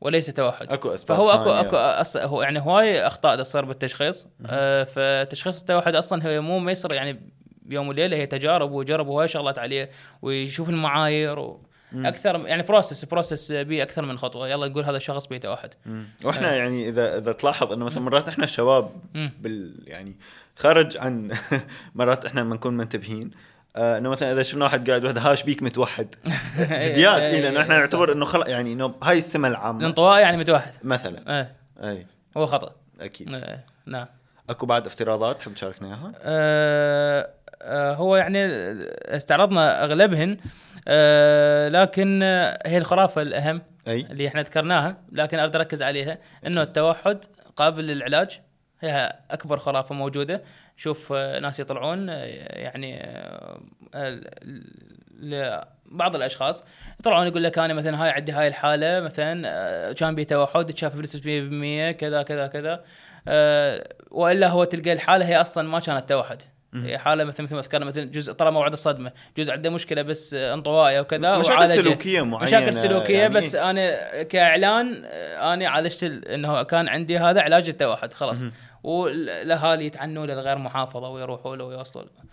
وليس توحد أكو أسباب فهو أكو. أكو أص... هو يعني هواي أخطاء تصير بالتشخيص آه فتشخيص التوحد أصلا هو مو ما يصير يعني بيوم وليلة هي تجارب وجرب هواي شغلات عليه ويشوف المعايير و... مم. أكثر يعني بروسس بروسس بيه أكثر من خطوة يلا نقول هذا الشخص توحد مم. وإحنا يعني إذا إذا تلاحظ إنه مثلا مرات إحنا الشباب. بال يعني خارج عن [LAUGHS] مرات إحنا لما نكون منتبهين آه إنه مثلا إذا شفنا واحد قاعد واحد هاش بيك متوحد. [LAUGHS] جديات اي لأنه إحنا نعتبر إنه خلق يعني إنه هاي السمة العامة. الانطوائي يعني متوحد. مثلا. إيه. اي هو خطأ. أكيد. إيه، نعم. أكو بعد افتراضات تحب تشاركنا إياها؟ آه، آه، هو يعني استعرضنا أغلبهن آه، لكن هي الخرافة الأهم أي. اللي إحنا ذكرناها لكن أريد أركز عليها إنه التوحد قابل للعلاج. هي أكبر خرافة موجودة. شوف آه، ناس يطلعون آه، يعني آه، بعض الأشخاص يطلعون يقول لك أنا مثلا هاي عندي هاي الحالة مثلا كان بي توحد تشاف بنسبه 100% كذا كذا كذا وإلا هو تلقى الحالة هي أصلا ما كانت توحد هي حالة مثل مثل ما ذكرنا مثل جزء طلع موعد الصدمة جزء عنده مشكلة بس آه، انطوائي وكذا مشاكل. سلوكية معينة مشاكل سلوكية يعني بس أنا كإعلان أنا عالجت ال- إنه كان عندي هذا علاج التوحد خلاص. والأهالي يتعنوا للغير محافظة ويروحوا له ويوصلوا له.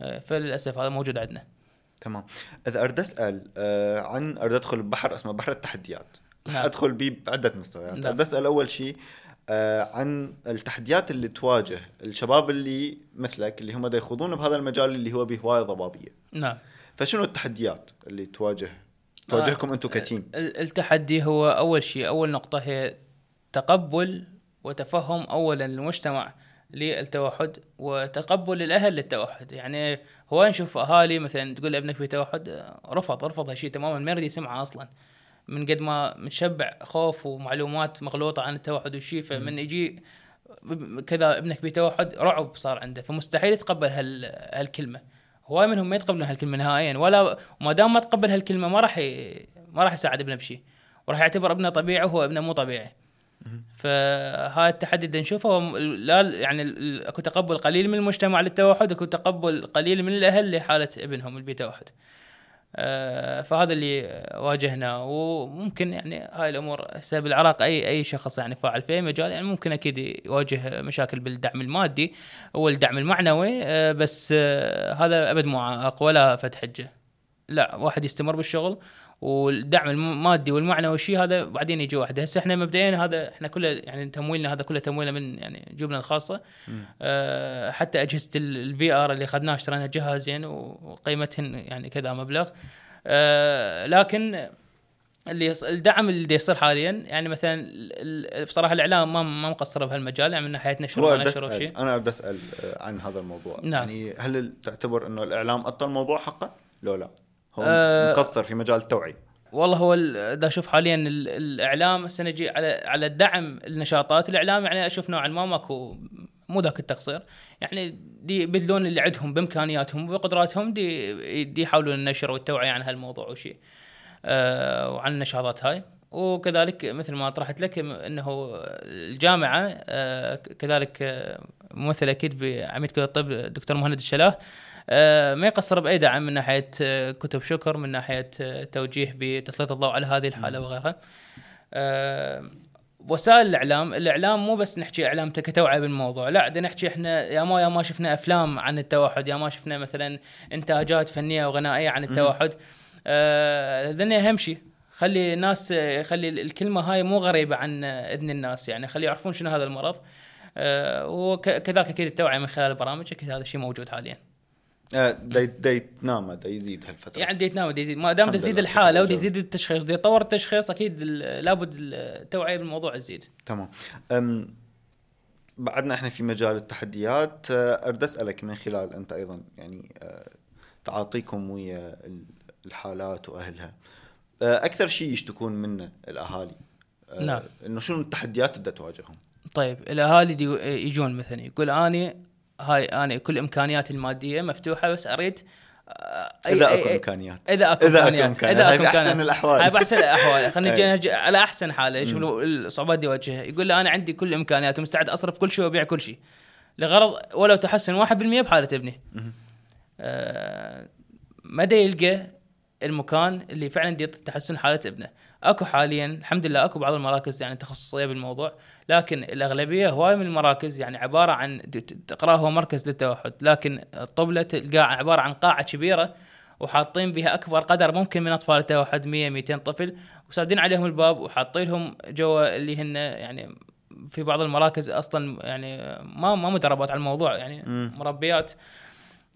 آه، فللأسف هذا موجود عندنا. تمام. إذا أريد أسأل آه عن أريد أدخل ببحر اسمه بحر التحديات. نعم. أدخل به بعدة مستويات. نعم. أريد أسأل أول شيء آه عن التحديات اللي تواجه الشباب اللي مثلك اللي هم دا يخوضون بهذا المجال اللي هو بهواية ضبابية. نعم. فشنو التحديات اللي تواجه تواجهكم أنتم كتيم؟ ال- التحدي هو أول شيء أول نقطة هي تقبل وتفهم اولا المجتمع للتوحد وتقبل الأهل للتوحد. يعني هو نشوف أهالي مثلا تقول لابنك بتوحد رفض رفض هالشيء تماما ما يريد يسمعه أصلا. من قد ما متشبع خوف ومعلومات مغلوطة عن التوحد وشيء فمن يجي كذا ابنك بتوحد رعب صار عنده. فمستحيل يتقبل هال هالكلمة. هواي منهم ما يتقبلون هالكلمة نهائيا ولا وما دام ما تقبل هالكلمة ما راح ي... ما راح يساعد ابنه بشيء وراح يعتبر ابنه طبيعي وهو ابنه مو طبيعي. فهذا التحدي اللي نشوفه. لا يعني أكو تقبل قليل من المجتمع للتوحد أكو تقبل قليل من الأهل لحالة ابنهم اللي بتوحد آه، فهذا اللي واجهنا. وممكن يعني هاي الأمور هسه بالعراق اي أي شخص يعني فاعل في أي مجال يعني ممكن أكيد يواجه مشاكل بالدعم المادي والدعم المعنوي. آه، بس آه، هذا أبد مو عائق ولا فد حجه لا واحد يستمر بالشغل والدعم المادي والمعنوي شيء هذا بعدين يجي واحد هسه إحنا مبدئيا هذا إحنا كله يعني تمويلنا هذا كله تمويلنا من يعني جيوبنا الخاصة آه حتى أجهزة ال VR اللي أخذناها اشترينا جهازين وقيمتهن يعني كذا مبلغ آه لكن اللي. الدعم اللي يصير حاليا يعني مثلا بصراحة الإعلام ما ما مقصر بهالمجال يعني من ناحيه نشر ما نشر وشيء أنا اريد أسأل آه، عن هذا الموضوع نعم. يعني هل تعتبر إنه الإعلام اعطى الموضوع حقه؟ لو لا هو آه، مقصر في مجال التوعية. والله هو دا أشوف حاليا ال- الإعلام هسه نجي على على الدعم النشاطات. الإعلام يعني أشوف نوعا ما ماكو مو ذاك التقصير. يعني دي يبذلون اللي عندهم بإمكانياتهم وبقدراتهم دي دي يحاولون النشر والتوعيه عن هالموضوع وشيء آه وعن النشاطات هاي. وكذلك مثل ما طرحت لك إنه الجامعة آه كذلك آه، ممثل أكيد بعميد كليه الطب الدكتور مهند الشلاه. آه، ما يقصر بأي دعم من ناحية كتب شكر من ناحية توجيه بتسليط الضوء على هذه الحالة وغيرها. وسائل الإعلام الإعلام مو بس نحكي اعلام كتوعية بالموضوع لا بدنا نحكي إحنا يا ما يا ما شفنا أفلام عن التوحد يا ما شفنا مثلا إنتاجات فنية وغنائية عن التوحد. ذني أهم شيء. خلي الناس خلي الكلمة هاي مو غريبة عن إذن الناس يعني خلي يعرفون شنو هذا المرض. آه وكذلك أكيد التوعية من خلال البرامج أكيد هذا الشيء موجود حاليا. آه، دي دي تنام دا يزيد هالفترة. يعني دي تنام دي يزيد. ما دام تزيد الحالة ودي يزيد التشخيص دي يطور التشخيص أكيد لابد التوعية بالموضوع تزيد تمام. بعدنا إحنا في مجال التحديات. آه، أريد أسألك من خلال أنت أيضا يعني تعاطيكم ويا ال- الحالات وأهلها. آه، أكثر شيء يشتكون منه الأهالي. آه، نعم. إنه شنو التحديات اللي تواجههم؟ طيب الأهالي دي يجون مثلا يقول أني هاي أنا كل إمكانياتي المادية مفتوحة بس أريد آه، أي- إذا أكو إمكانيات. إذا أكو إمكانيات. إذا أكو إمكانيات. الأحوال. هاي بأحسن الأحوال. [LAUGHS] خلينا أي. نجي على أحسن حاله شوف الصعوبات دي يواجهها يقول له أنا عندي كل الامكانيات ومستعد أصرف كل شيء وأبيع كل شيء. لغرض ولو تحسن 1% بحالة ابني. آه، مدى يلقى المكان اللي فعلا دي تحسن حالة ابنه أكو حاليا الحمد لله أكو بعض المراكز يعني تخصصية بالموضوع لكن الأغلبية هواي من المراكز يعني عبارة عن تقراه هو مركز للتوحد لكن الطبلة تلقاه عبارة عن قاعة كبيرة وحاطين بها أكبر قدر ممكن من أطفال التوحد 100 200 طفل وسادين عليهم الباب وحاطين لهم جوا اللي هن يعني في بعض المراكز أصلا يعني ما ما مدربات على الموضوع يعني. مربيات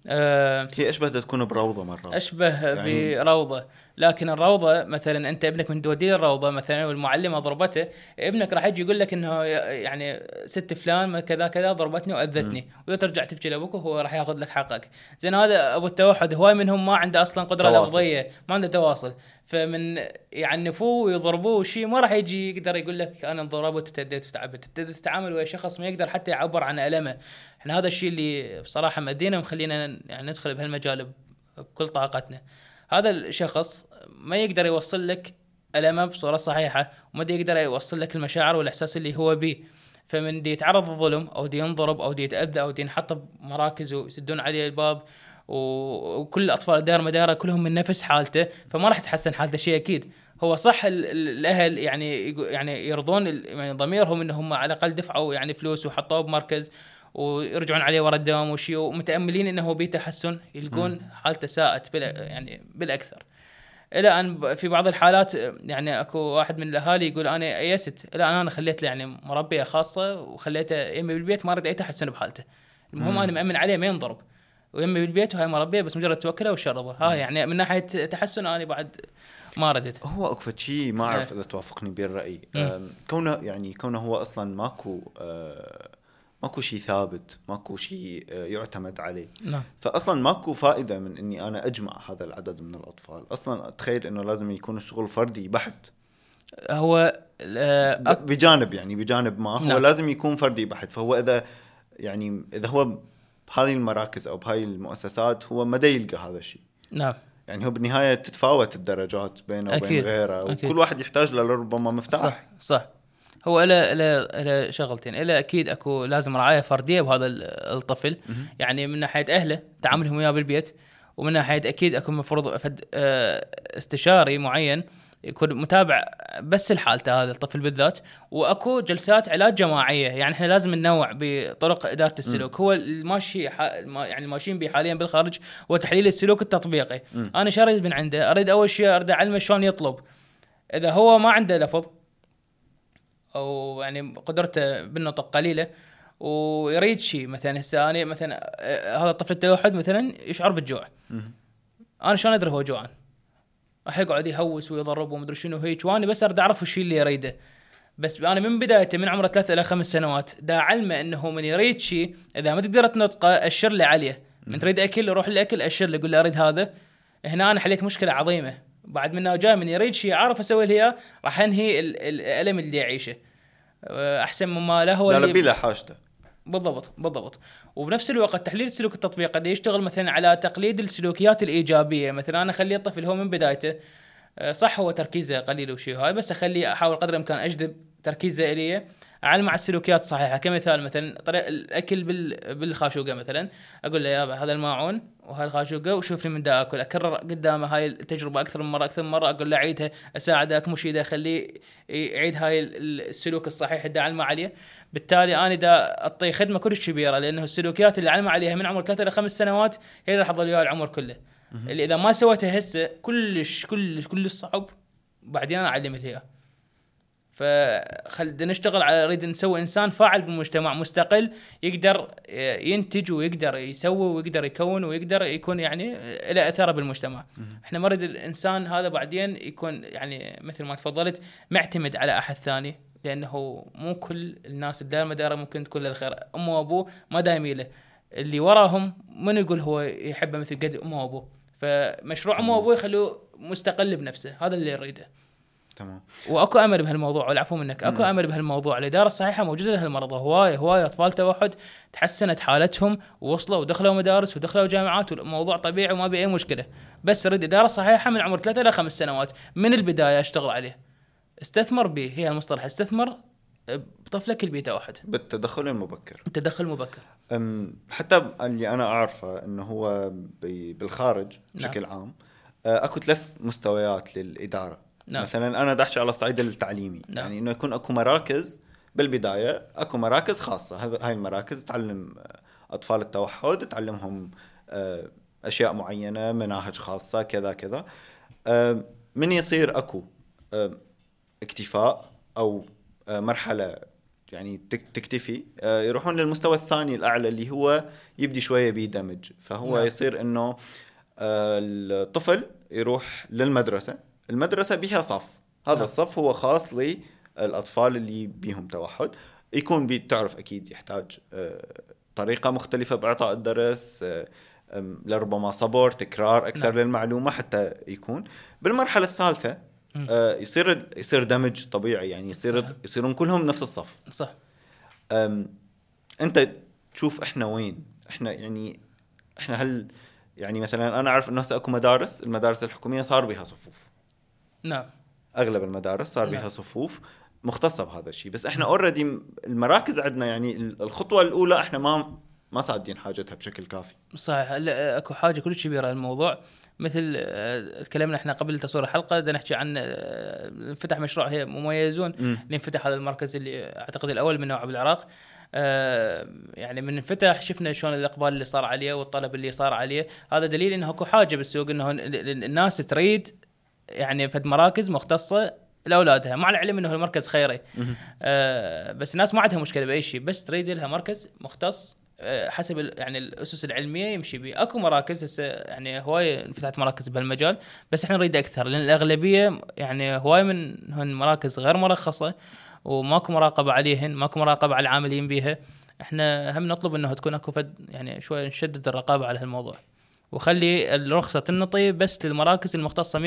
آه هي أشبه تكون بروضة مرة. أشبه يعني- بروضة. لكن الروضة مثلا أنت ابنك من توديه الروضة مثلا والمعلمه ضربته ابنك راح يجي يقول لك إنه يعني ست فلان كذا كذا ضربتني وأذتني. وترجع تبكي لأبوك وهو راح ياخذ لك حقك. زين هذا أبو التوحد هواي منهم ما عنده أصلا قدرة. لفظية ما عنده تواصل. فمن يعنفوه ويضربوه شيء ما راح يجي يقدر يقول لك أنا انضربت وتديت وتعبت تتعامل ويا شخص ما يقدر حتى يعبر عن ألمه. إحنا هذا الشيء اللي بصراحة مدينا ومخلينا يعني ندخل بهالمجال بكل طاقتنا. هذا الشخص ما يقدر يوصل لك ألمه بصورة صحيحة وما يقدر يوصل لك المشاعر والإحساس اللي هو بيه فمن دي يتعرض للظلم أو دي ينضرب أو دي يتأذى أو دي ينحط بمراكز ويسدون عليه الباب. وكل أطفال الدار مداره كلهم من نفس حالته فما راح تحسن حالته شيء أكيد. هو صح ال- ال- الأهل يعني يعني يرضون يعني ضميرهم إنهم على الأقل دفعوا يعني فلوس وحطوه بمركز ويرجعون عليه ورا الدوام وشي ومتأملين إنه هو بيه تحسن يلقون حالته ساءت بال يعني بالأكثر. إلى أن في بعض الحالات يعني أكو واحد من الأهالي يقول أنا ايست إلى أن أنا خليت له يعني مربية خاصة وخليته يمي بالبيت ما أريد أي تحسن بحالته. المهم أنا مأمن عليه ما ينضرب. ويمي بالبيت وهاي مربية بس مجرد توكله وشربه. ها يعني من ناحية تحسن أنا بعد ما ردت هو اكو شيء ما أعرف إذا توافقني بالراي كونه يعني كونه هو أصلا ماكو آه، ماكو شيء ثابت ماكو شيء آه، يعتمد عليه. نعم. فاصلا ماكو فائدة من إني أنا أجمع هذا العدد من الأطفال. أصلا اتخيل إنه لازم يكون الشغل فردي بحت. هو آه، أك- بجانب يعني بجانب ما هو نعم. لازم يكون فردي بحت. فهو إذا يعني إذا هو بهذه المراكز أو بهاي المؤسسات هو ما يلقى هذا الشيء. نعم. يعني هو بالنهاية تتفاوت الدرجات بينه وبين أكيد، غيره أكيد. وكل واحد يحتاج له ربما مفتاح. صح صح. هو له له له شغلتين. له أكيد أكو لازم رعاية فردية بهذا ال- الطفل. يعني من ناحية أهله تعاملهم وياه بالبيت ومن ناحية أكيد أكو المفروض فد آه، استشاري معين يكون متابع بس لحالته هذا الطفل بالذات. وأكو جلسات علاج جماعية. يعني إحنا لازم ننوع بطرق إدارة السلوك. هو الماشي ح... يعني ماشيين به حاليا بالخارج هو تحليل السلوك التطبيقي. مم. أنا شو أريد من عنده؟ أريد أول شيء أريد أعلمه شلون يطلب. إذا هو ما عنده لفظ أو يعني قدرته بالنطق قليلة ويريد شيء مثلا هسه أنا مثلا آه، هذا الطفل التوحد مثلا يشعر بالجوع. مهم. أنا شلون أدري هو جوعان؟ راح يقعد يهوس ويضرب ومدري شنو هيك. وأنا بس أريد أعرف وش اللي يريده. بس أنا من بدايته من عمره ثلاث إلى خمس سنوات دا علمه إنه من يريد شيء إذا ما تقدر تنطقه اشر له عليه. من تريد أكل روح الاكل اشر له قول له أريد هذا. هنا أنا حليت مشكلة عظيمة. بعد منه جاي من يريد شيء عارف أسوي له إياه راح أنهي ال- ال- الألم اللي يعيشه. أحسن مما له هو لا لا اللي- بلا حاجته. بالضبط بالضبط. وبنفس الوقت تحليل السلوك التطبيقي قد يشتغل مثلا على تقليد السلوكيات الإيجابية. مثلا أنا أخلي الطفل هو من بدايته آه، صح هو تركيزه قليل وشيء هاي بس أخليه أحاول قدر الإمكان أجذب تركيزه الي على السلوكيات الصحيحه كمثال مثلا طريق الأكل بال... بالخاشوقة مثلا. أقول له يابا هذا الماعون وهاي الخاشوقة وشوفني من دا أكل. أكرر قدامه هاي التجربة أكثر من مرة أكثر من مرة. أقول له عيدها اساعده اكمش ايده اخليه يعيد هاي السلوك الصحيح اللي علمه عليه. بالتالي أنا دا أعطيه خدمة كلش كبيرة لأنه السلوكيات اللي علمه عليها من عمر ثلاثة إلى خمس سنوات هي اللي راح تظل وياه العمر كله. اللي إذا ما سويتها هسه كلش كلش كلش صعب. بعدين أنا أعلمه اياه فخل نشتغل على نريد نسوي إنسان فاعل بالمجتمع مستقل يقدر ينتج ويقدر يسوي ويقدر يكون ويقدر يكون يعني له اثره بالمجتمع. إحنا ما نريد الإنسان هذا بعدين يكون يعني مثل ما تفضلت معتمد على أحد ثاني لأنه مو كل الناس اللي المدارة ممكن تكون للخير، أمه وأبوه ما دايم له. اللي وراهم من يقول هو يحبه مثل قد أمه وأبوه. فمشروع أمه وأبوه يخلوه مستقل بنفسه، هذا اللي يريده. تمام. وأكو أمل بهالموضوع والعفو منك. أكو أمل بهالموضوع. الإدارة الصحيحة موجودة لهالمرضى هواية هواية أطفال توحد تحسنت حالتهم ووصلوا ودخلوا مدارس ودخلوا جامعات والموضوع طبيعي وما بأي مشكلة. بس اريد إدارة صحيحة من عمر ثلاثة إلى خمس سنوات. من البداية أشتغل عليه؟ استثمر به. هي المصطلح استثمر بطفلك البيه توحد بالتدخل المبكر. التدخل المبكر. حتى اللي أنا أعرفه إنه هو بي- بالخارج نعم. بشكل عام أه، أكو ثلاث مستويات للإدارة. نعم. مثلا أنا بدي أحكي على الصعيد التعليمي نعم. يعني إنه يكون أكو مراكز بالبداية أكو مراكز خاصة هاي المراكز تعلم أه، أطفال التوحد تعلمهم أه، أشياء معينة مناهج خاصة كذا كذا أه، من يصير أكو اكتفاء أو مرحلة يعني تك- تكتفي يروحون للمستوى الثاني الأعلى اللي هو يبدي شوية بيدمج فهو نعم. يصير إنه الطفل يروح للمدرسة المدرسة بها صف هذا نعم. الصف هو خاص للأطفال اللي بيهم توحد يكون بتعرف أكيد يحتاج أه، طريقة مختلفة بإعطاء الدرس أم، لربما صبر تكرار أكثر نعم. للمعلومة حتى يكون بالمرحلة الثالثة. آه، يصير يصير دمج طبيعي يعني يصير صح. يصيرون كلهم نفس الصف صح أنت تشوف إحنا وين إحنا يعني إحنا هل يعني مثلا أنا أعرف إنه هسه أكو مدارس المدارس الحكومية صار بها صفوف نعم. أغلب المدارس صار نعم. بها صفوف مختصة بهذا الشيء. بس إحنا اوريدي المراكز عندنا يعني الخطوة الأولى إحنا ما ما صادين حاجتها بشكل كافي. صحيح. لا، أكو حاجة كلش كبيره للموضوع مثل آه، تكلمنا إحنا قبل تصوير الحلقة بدنا نحكي عن آه، فتح مشروع هي مميزون. مم. اللي انفتح هذا المركز اللي أعتقد الأول من نوعه بالعراق آه، يعني من انفتح شفنا شلون الإقبال اللي صار عليه والطلب اللي صار عليه. هذا دليل إنه أكو حاجة بالسوق إنه ال- ال- الناس تريد يعني فد مراكز مختصة لأولادها. مع العلم إنه المركز خيري. آه بس الناس ما عندها مشكلة بأي شيء. بس تريد لها مركز مختص آه حسب يعني الأسس العلمية يمشي به أكو مراكز هسه يعني هواية انفتحت مراكز بهالمجال بس إحنا نريد أكثر. لأن الأغلبية يعني هواية من هن مراكز غير مرخصة وماكو مراقبة عليهن ماكو مراقبة على العاملين بها إحنا هم نطلب إنه تكون أكو فد يعني شوي نشدد الرقابة على هالموضوع. وخلي الرخصة النطي بس للمراكز المختصة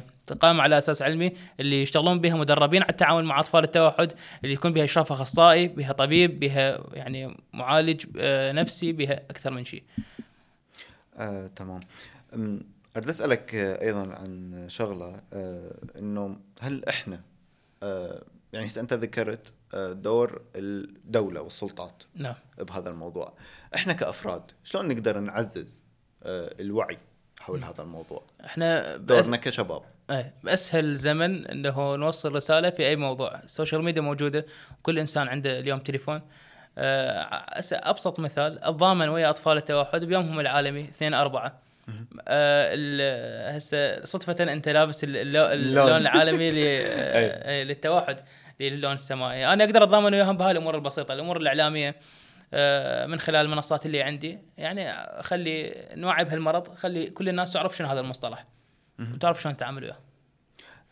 100% تقام على أساس علمي اللي يشتغلون بها مدربين على التعامل مع أطفال التوحد اللي يكون بها إشراف أخصائي بها طبيب بها يعني معالج آه، نفسي بها أكثر من شيء. آه، تمام. أم، أريد أسألك آه، أيضا عن شغلة آه، إنه هل إحنا آه، يعني أنت ذكرت آه، دور الدولة والسلطات نعم. بهذا الموضوع إحنا كأفراد شلون نقدر نعزز الوعي حول هذا الموضوع. إحنا. دورنا كشباب. إيه بأسهل زمن إنه نوصل رسالة في أي موضوع. السوشيال ميديا موجودة كل إنسان عنده اليوم تليفون. آه، أبسط مثال التضامن ويا أطفال التوحد بيومهم العالمي 2 4 آه، هسه صدفة أنت لابس ال- اللو- اللون اللون. العالمي ل- [LAUGHS] آه، للتوحد للون السمائي، أنا أقدر أتضامن وياهم بهاي الأمور البسيطة، الأمور الإعلامية. آه، من خلال المنصات اللي عندي، يعني اخلي نوعي بهالمرض، خلي كل الناس تعرف شنو هذا المصطلح. وتعرف شلون تتعامل وياه.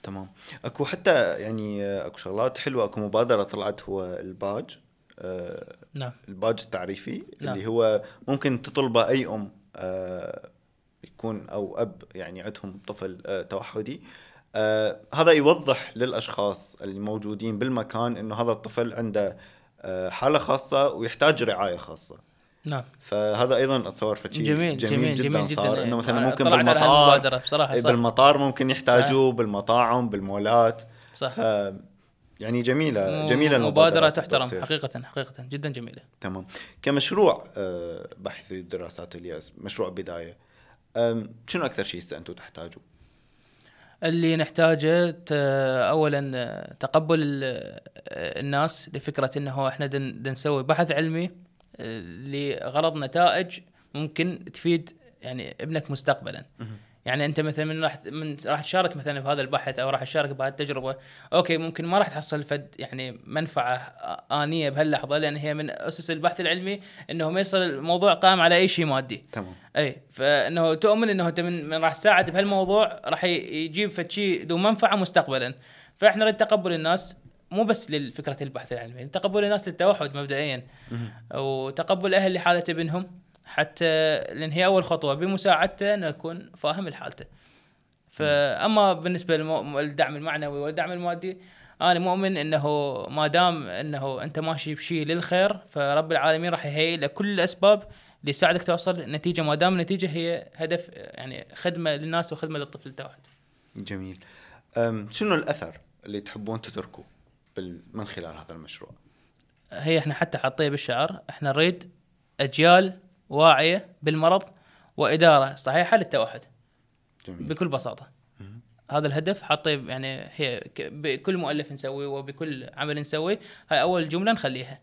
تمام. أكو حتى يعني آه، أكو شغلات حلوة أكو مبادرة طلعت هو الباج. آه، نعم. الباج التعريفي نعم. اللي هو ممكن تطلبه أي أم آه، يكون أو أب يعني عندهم طفل آه، توحدي. آه، هذا يوضح للأشخاص اللي موجودين بالمكان إنه هذا الطفل عنده آه، حالة خاصة ويحتاج رعاية خاصة. نعم. فهذا أيضا أتصور فشي جميل جميل جدا, جميل جدا صار. إيه. إنه مثلا ممكن بالمطار بصراحة إيه، صح. بالمطار ممكن يحتاجوه بالمطاعم بالمولات. صح. يعني جميلة جميلة مبادرة المبادرات تحترم بتصير. حقيقة حقيقة جدا جميلة. تمام. كمشروع آه، بحث دراسات اليأس مشروع بداية شنو أكثر شيء أنتم تحتاجوا؟ اللي نحتاجه اولا تقبل ال- الناس لفكرة إنه إحنا نسوي بحث علمي آه، لغرض نتائج ممكن تفيد يعني ابنك مستقبلا. يعني انت مثلا من راح من راح تشارك مثلا في هذا البحث أو راح تشارك بهذه التجربة أوكي ممكن ما راح تحصل فد يعني منفعة آنية بهاللحظة لأن هي من أسس البحث العلمي إنه ما يصير الموضوع قائم على أي شيء مادي. تمام. أي فإنه تؤمن إنه أنت من, من راح تساعد بهالموضوع راح يجيب فد شيء ذو منفعة مستقبلا. فإحنا نريد تقبل الناس مو بس لفكره البحث العلمي تقبل الناس للتوحد مبدئيا. وتقبل أهل لحاله ابنهم. حتى لأن هي أول خطوة بمساعدته إنه يكون فاهم لحالته. فأما بالنسبة للدعم المعنوي والدعم المادي أنا مؤمن إنه ما دام إنه أنت ماشي بشيء للخير فرب العالمين راح يهيئ لك كل الأسباب اللي يساعدك توصل نتيجة. ما دام النتيجة هي هدف يعني خدمة للناس وخدمة للطفل التوحد. جميل. شنو الأثر اللي تحبون تتركوه من خلال هذا المشروع؟ هي إحنا حتى حاطيه بالشعار إحنا نريد أجيال واعية بالمرض وإدارة صحيحة للتوحد. جميل. بكل بساطة. هذا الهدف حاطيه يعني هي بكل مؤلف نسويه وبكل عمل نسويه هاي أول جملة نخليها.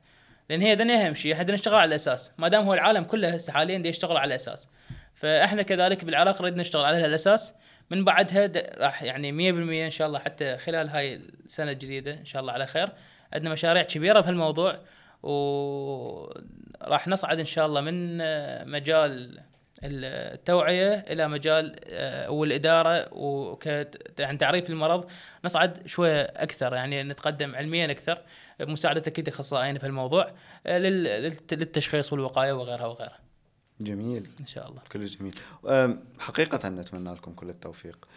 لأن هي ذن أهم شيء إحنا نشتغل على الأساس. ما دام هو العالم كله هسه حاليا دي يشتغل على الأساس. فإحنا كذلك بالعراق نريد نشتغل على الأساس. من بعدها راح يعني 100% إن شاء الله حتى خلال هاي السنة الجديدة إن شاء الله على خير. عندنا مشاريع كبيرة بهالموضوع. وراح نصعد إن شاء الله من آه، مجال التوعية إلى مجال آه، والإدارة وك يعني تعريف المرض. نصعد شوية أكثر يعني نتقدم علميا أكثر بمساعده أكيد أخصائيين في الموضوع آه، لل- للت- للتشخيص والوقاية وغيرها وغيرها. جميل. إن شاء الله. كله جميل. أم، حقيقة نتمنى لكم كل التوفيق.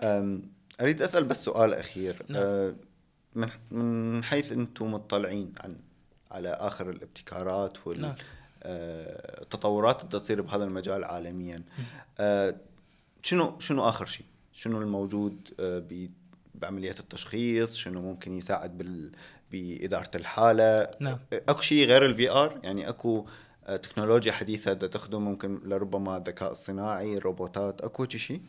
أم، أريد أسأل بس سؤال أخير. نعم. من حيث أنتم مطلعين عن على آخر الابتكارات نعم. والتطورات اللي تصير بهذا المجال عالميا. أه، شنو شنو آخر شيء؟ شنو الموجود أه، ب- بعملية التشخيص؟ شنو ممكن يساعد بال بإدارة الحالة؟ نعم. أكو شيء غير الفي ار يعني أكو آه، تكنولوجيا حديثة دا تخدم ممكن لربما الذكاء الصناعي روبوتات أكو شي شيء؟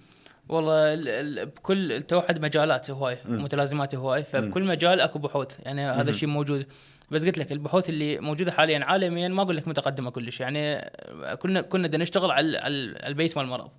والله ال- ال- بكل التوحد مجالاته هواي ومتلازماته هواي فبكل مجال أكو بحوث. يعني هذا الشيء موجود. بس قلت لك البحوث اللي موجودة حاليا عالميا ما أقول لك متقدمة كلش. يعني كنا كنا بدنا نشتغل على البيس مال المرض.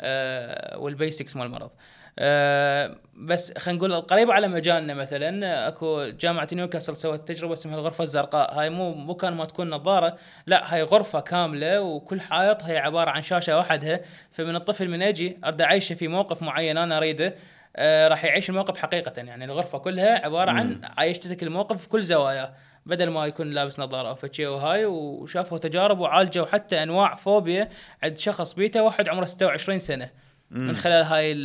آه والبيسكس مال المرض. آه بس خلينا نقول القريبه على مجالنا مثلا أكو جامعة نيوكاسل سوت تجربة اسمها الغرفة الزرقاء. هاي مو مو كان ما تكون نظارة لا هاي غرفة كاملة وكل حائط هي عبارة عن شاشة وحدها. فمن الطفل من يجي اريد أعيشه في موقف معين أنا أريده. آه راح يعيش الموقف حقيقة. يعني الغرفة كلها عبارة عن عايشتك الموقف بكل زواياه بدل ما يكون لابس نظارة أو فد شي وهاي وشافوا تجارب وعالجوا حتى أنواع فوبيا عند شخص بيته واحد عمره 26 سنة. من خلال هاي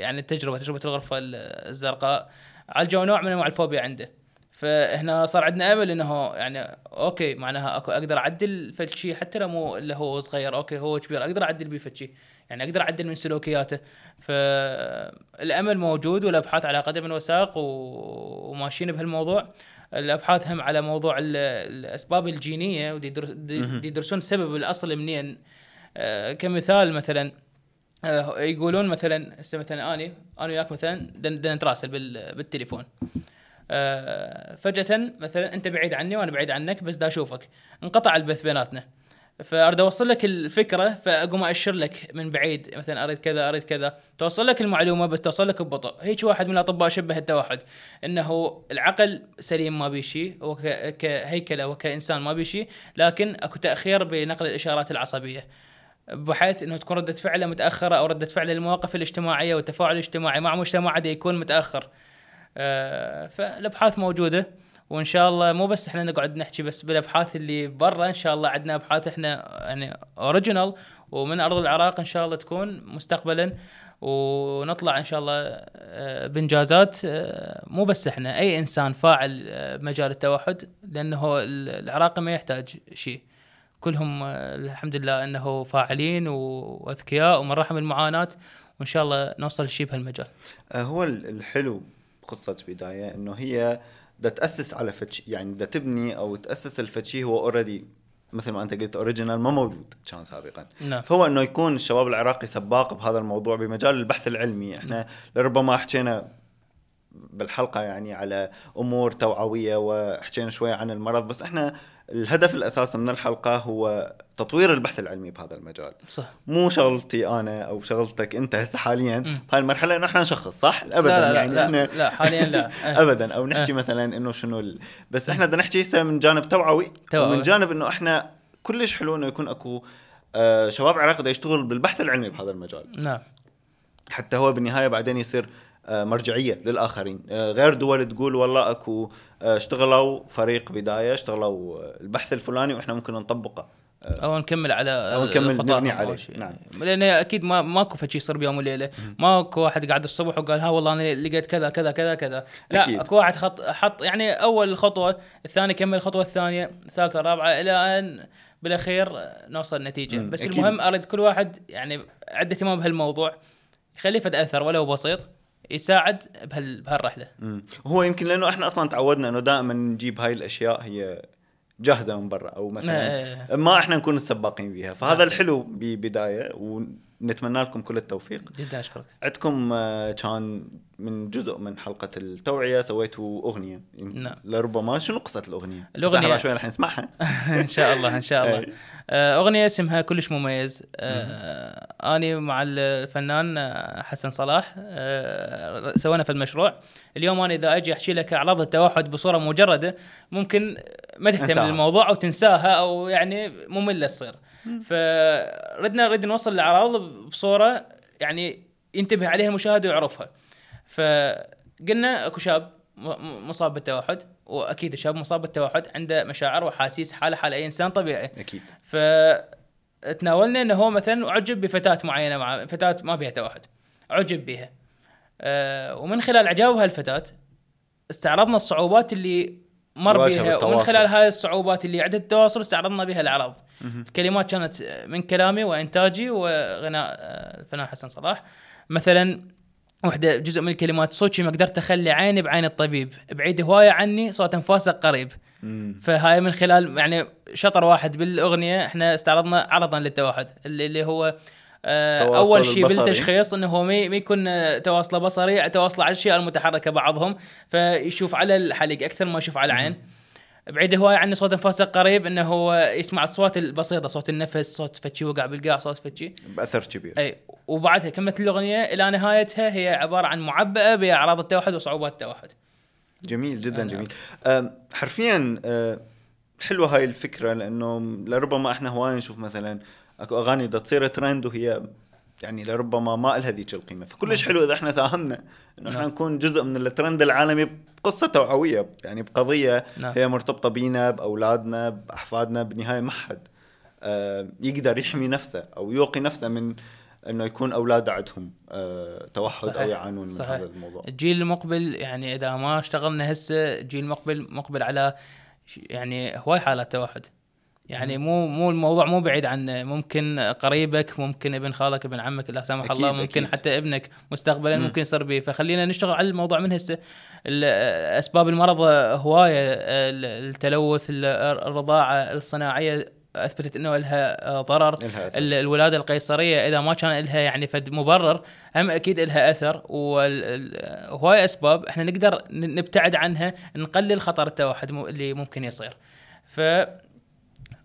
يعني التجربة تجربة الغرفة ال- الزرقاء عالجوا نوع من أنواع الفوبيا عنده. فهنا صار عندنا أمل إنه يعني أوكي معناها أكو أقدر أعدل فد شيء حتى لو مو اللي هو صغير أوكي هو كبير أقدر أعدل بيه فد شيء يعني أقدر أعدل من سلوكياته. فالأمل موجود والأبحاث على قدم وساق وماشيين بهالموضوع. الأبحاث هم على موضوع ال- الأسباب الجينية ودي يدرس- دي- دي يدرسون السبب الأصل منين. آه، كمثال مثلا آه، يقولون مثلا هسه مثلا أني أنا وياك مثلا نتراسل بال- بالتليفون. آه، فجأة مثلا أنت بعيد عني وأنا بعيد عنك بس دا أشوفك. انقطع البث بيناتنا. فأريد أوصل لك الفكرة فأقوم اشر لك من بعيد مثلا أريد كذا أريد كذا. توصل لك المعلومة بس توصل لك ببطء هيك واحد من الأطباء شبه التوحد إنه العقل سليم ما بيه شيء هو ك- كهيكلة وكإنسان ما بيه شيء لكن أكو تأخير بنقل الإشارات العصبية. بحيث إنه تكون ردة فعله متأخرة أو ردة فعله للمواقف الاجتماعية والتفاعل الاجتماعي مع مجتمع دي يكون متأخر. آه، فالأبحاث موجودة. وإن شاء الله مو بس إحنا نقعد نحكي بس بالأبحاث اللي برا إن شاء الله عندنا أبحاث إحنا يعني اوريجينال ومن أرض العراق إن شاء الله تكون مستقبلا. ونطلع إن شاء الله آه، بإنجازات آه، مو بس إحنا أي إنسان فاعل آه، بمجال التوحد لأنه العراقي ما يحتاج شيء. كلهم آه، الحمد لله إنه فاعلين وأذكياء ومن رحم المعاناة. وإن شاء الله نوصل لشيء بهالمجال. آه، هو ال- الحلو بقصة بداية إنه هي بدها تأسس على فد شي يعني بدها تبني أو تأسس الفد شي هو already مثل ما أنت قلت original ما موجود كان سابقا. نعم. فهو إنه يكون الشباب العراقي سباق بهذا الموضوع بمجال البحث العلمي. إحنا لربما حكينا بالحلقة يعني على أمور توعوية وحكينا شوية عن المرض بس إحنا الهدف الاساسي من الحلقة هو تطوير البحث العلمي بهذا المجال. صح. مو شغلتي أنا أو شغلتك أنت هسه حاليا. بهاي المرحلة انه إحنا نشخص صح؟ ابدا. لا لا يعني لا, إحنا لا, لا حاليا لا. [LAUGHS] آه. ابدا. أو نحكي مثلا إنه شنو ال... بس إحنا بدنا نحكي هسه من جانب توعوي. ومن جانب إنه إحنا كلش حلو إنه يكون أكو آه شباب عراقي بده يشتغل بالبحث العلمي بهذا المجال. نعم. حتى هو بالنهاية بعدين يصير آه، مرجعية للآخرين. آه، غير دول تقول والله أكو اشتغلوا فريق بداية اشتغلوا آه، البحث الفلاني وإحنا ممكن نطبقه آه، أو نكمل على أو نكمل نبني عليه،. نعم. لأن أكيد ما ماكو فشي يصير بيوم وليلة ماكو واحد قاعد الصبح وقال ها والله أنا لقيت كذا كذا كذا كذا لا أكيد. أكو واحد خط حط يعني أول خطوة الثاني كمل الخطوة الثانية الثالثة الرابعة إلى أن بالأخير نوصل نتيجة مم، بس أكيد. المهم أريد كل واحد يعني عنده اهتمام بهالموضوع يخليه فد أثر ولو بسيط يساعد بهال بهالرحلة مم. هو يمكن لأنه إحنا أصلا تعودنا إنه دائما نجيب هاي الأشياء هي جاهزة من برا أو مثلا إيه. ما إحنا نكون السباقين فيها فهذا الحلو ببداية ونتمنى لكم كل التوفيق. جدا أشكرك. عندكم آه، كان من جزء من حلقة التوعية سويتوا أغنية. نعم. لربما شنو قصة الأغنية؟ بعد شوي رح نسمعها. [LAUGHS] إن شاء الله إن شاء الله. [LAUGHS] آه، أغنية اسمها كلش مميز. آه، اني مع الفنان حسن صلاح. سوينا في المشروع. اليوم أنا إذا أجي أحكي لك أعراض التوحد بصورة مجردة ممكن ما تهتم. للموضوع أو تنساها أو يعني مملة تصير. فردنا نريد نوصل الاعراض بصورة يعني ينتبه عليها المشاهد ويعرفها. فقلنا اكو شاب مصاب بالتوحد واكيد الشاب مصاب بالتوحد عنده مشاعر واحاسيس حالة حال أي إنسان طبيعي. أكيد. فتناولنا إنه هو مثلا أعجب بفتاة معينة مع فتاة ما بها توحد. أعجب بها أه ومن خلال اعجابه هالفتاه استعرضنا الصعوبات اللي مر بها ومن. خلال هاي الصعوبات اللي عدت التواصل استعرضنا بها الأعراض الكلمات كانت من كلامي وإنتاجي وغناء آه، الفنان حسن صلاح مثلا وحدة جزء من الكلمات صوتي ما قدرت أخلي عيني بعين الطبيب بعيد هواية عني صوت انفاسك قريب. فهاي من خلال يعني شطر واحد بالأغنية إحنا استعرضنا عرضا للتوحد اللي, اللي هو آه أول شيء. بالتشخيص إنه هو ما يكون آه، تواصله بصري تواصله على الاشياء المتحركة بعضهم فيشوف على الحلق أكثر ما يشوف على العين بعيد هواي عني صوت انفاسه قريب إنه هو يسمع الاصوات البسيطة صوت النفس صوت فتشي وقع بالقاع صوت فتشي بأثر كبير أي وبعدها كملت الأغنية إلى نهايتها هي عبارة عن معبأة بأعراض التوحد وصعوبات التوحد جميل جدا نعم. جميل أم، حرفيا حلوة هاي الفكرة لأنه لربما إحنا هواي نشوف مثلا أكو أغاني بدها تصير ترند وهي يعني لربما ما لها ذيك القيمة فكلش حلو إذا إحنا ساهمنا إنه إحنا نعم. نكون جزء من الترند العالمي بقصة توعوية يعني بقضية نعم. هي مرتبطة بينا بأولادنا بأحفادنا بالنهاية ما حد أه، يقدر يحمي نفسه أو يوقي نفسه من إنه يكون اولاده عندهم أه، توحد أو صحيح. يعانون من صحيح. هذا الموضوع الجيل المقبل يعني إذا ما اشتغلنا هسه الجيل المقبل مقبل على يعني هواي حالات توحد يعني مو مو الموضوع مو بعيد عن ممكن قريبك ممكن ابن خالك ابن عمك لا أكيد، الله ممكن أكيد. حتى ابنك مستقبلا مم. ممكن يصير به. فخلينا نشتغل على الموضوع من هسه أسباب المرض هواية ال- التلوث ال- الرضاعة الصناعية أثبتت إنه لها ضرر. الولادة القيصرية إذا ما كان لها يعني فد مبرر هم أكيد لها أثر. وهواي أسباب إحنا نقدر نبتعد عنها نقلل خطر التوحد اللي ممكن يصير. ف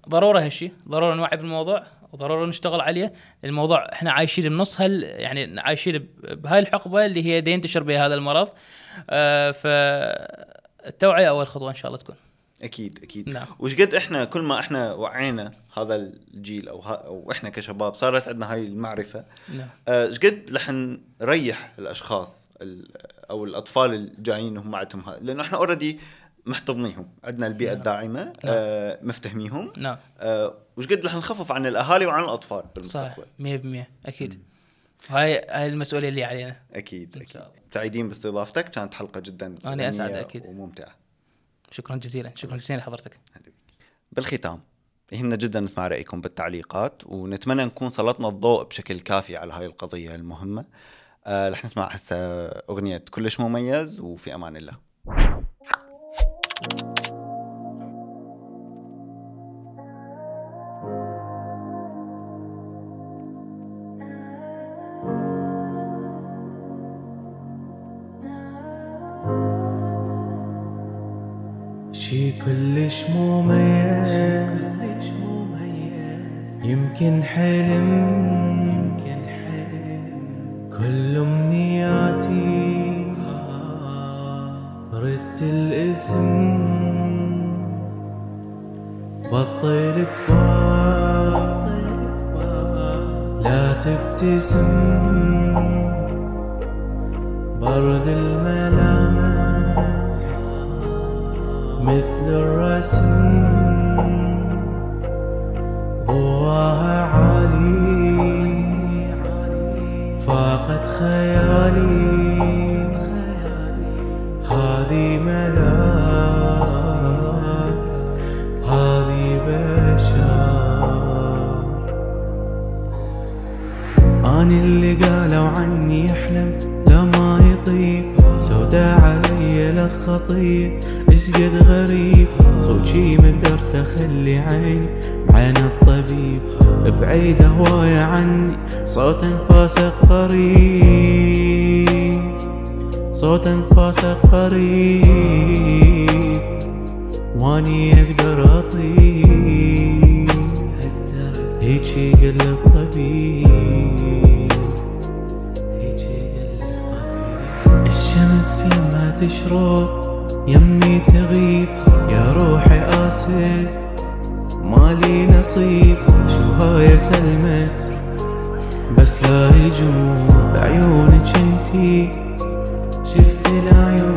ضرورة هالشيء ضرورة نوعي بالموضوع وضرورة نشتغل عليه. الموضوع إحنا عايشين بنص هال يعني عايشين بهاي الحقبة اللي هي ينتشر بها هذا المرض. آه فالتوعيه أول خطوة إن شاء الله تكون. أكيد أكيد. نعم. وش قد إحنا كل ما إحنا وعينا هذا الجيل أو ها أو إحنا كشباب صارت عندنا هاي المعرفة. نعم. آه، إيش قد رح نريح الأشخاص ال- أو الأطفال الجايين هم هذا لأنه إحنا اوريدي محتضنيهم. عندنا البيئة نعم. الداعمة آه، مفتهميهم. نعم. آه، وش قد رح نخفف عن الأهالي وعن الأطفال بالمستقبل 100% أكيد. هاي هاي المسؤولية اللي علينا. أكيد أكيد. سعيدين باستضافتك كانت حلقة جدا أنا أسعد غنية أكيد. وممتعة. شكرا جزيلا شكرا جزيلا لحضرتك. بالختام يهمنا جدا نسمع رأيكم بالتعليقات ونتمنى نكون سلطنا الضوء بشكل كافي على هاي القضية المهمة. آه رح نسمع هسه أغنية كلش مميز وفي أمان الله. شي كلش مميز يمكن حلم يمكن حلم. كل أمنياتي ردت الاسم بطلت باب. لا تبتسم. برد الملامح مثل الرسم. ضواها عالي. فاقت خيالي. هذه ملاك هذه بشر. أنا اللي قالوا عني يحلم لا ما يطيب. سودا علي لخطيب إيش قد غريب. صوتي ما قدرت اخلي عيني بعين الطبيب. بعيد هواية عني صوت انفاسك قريب. صوت انفاسك قريب. واني أقدر اطيب. هيجي قال الطبيب الشمس يما تشرق يمي تغيب. يا روحي آسف مالي نصيب. شو هاي سلمت بس لا يجون بعيونك انتي. شفت العيون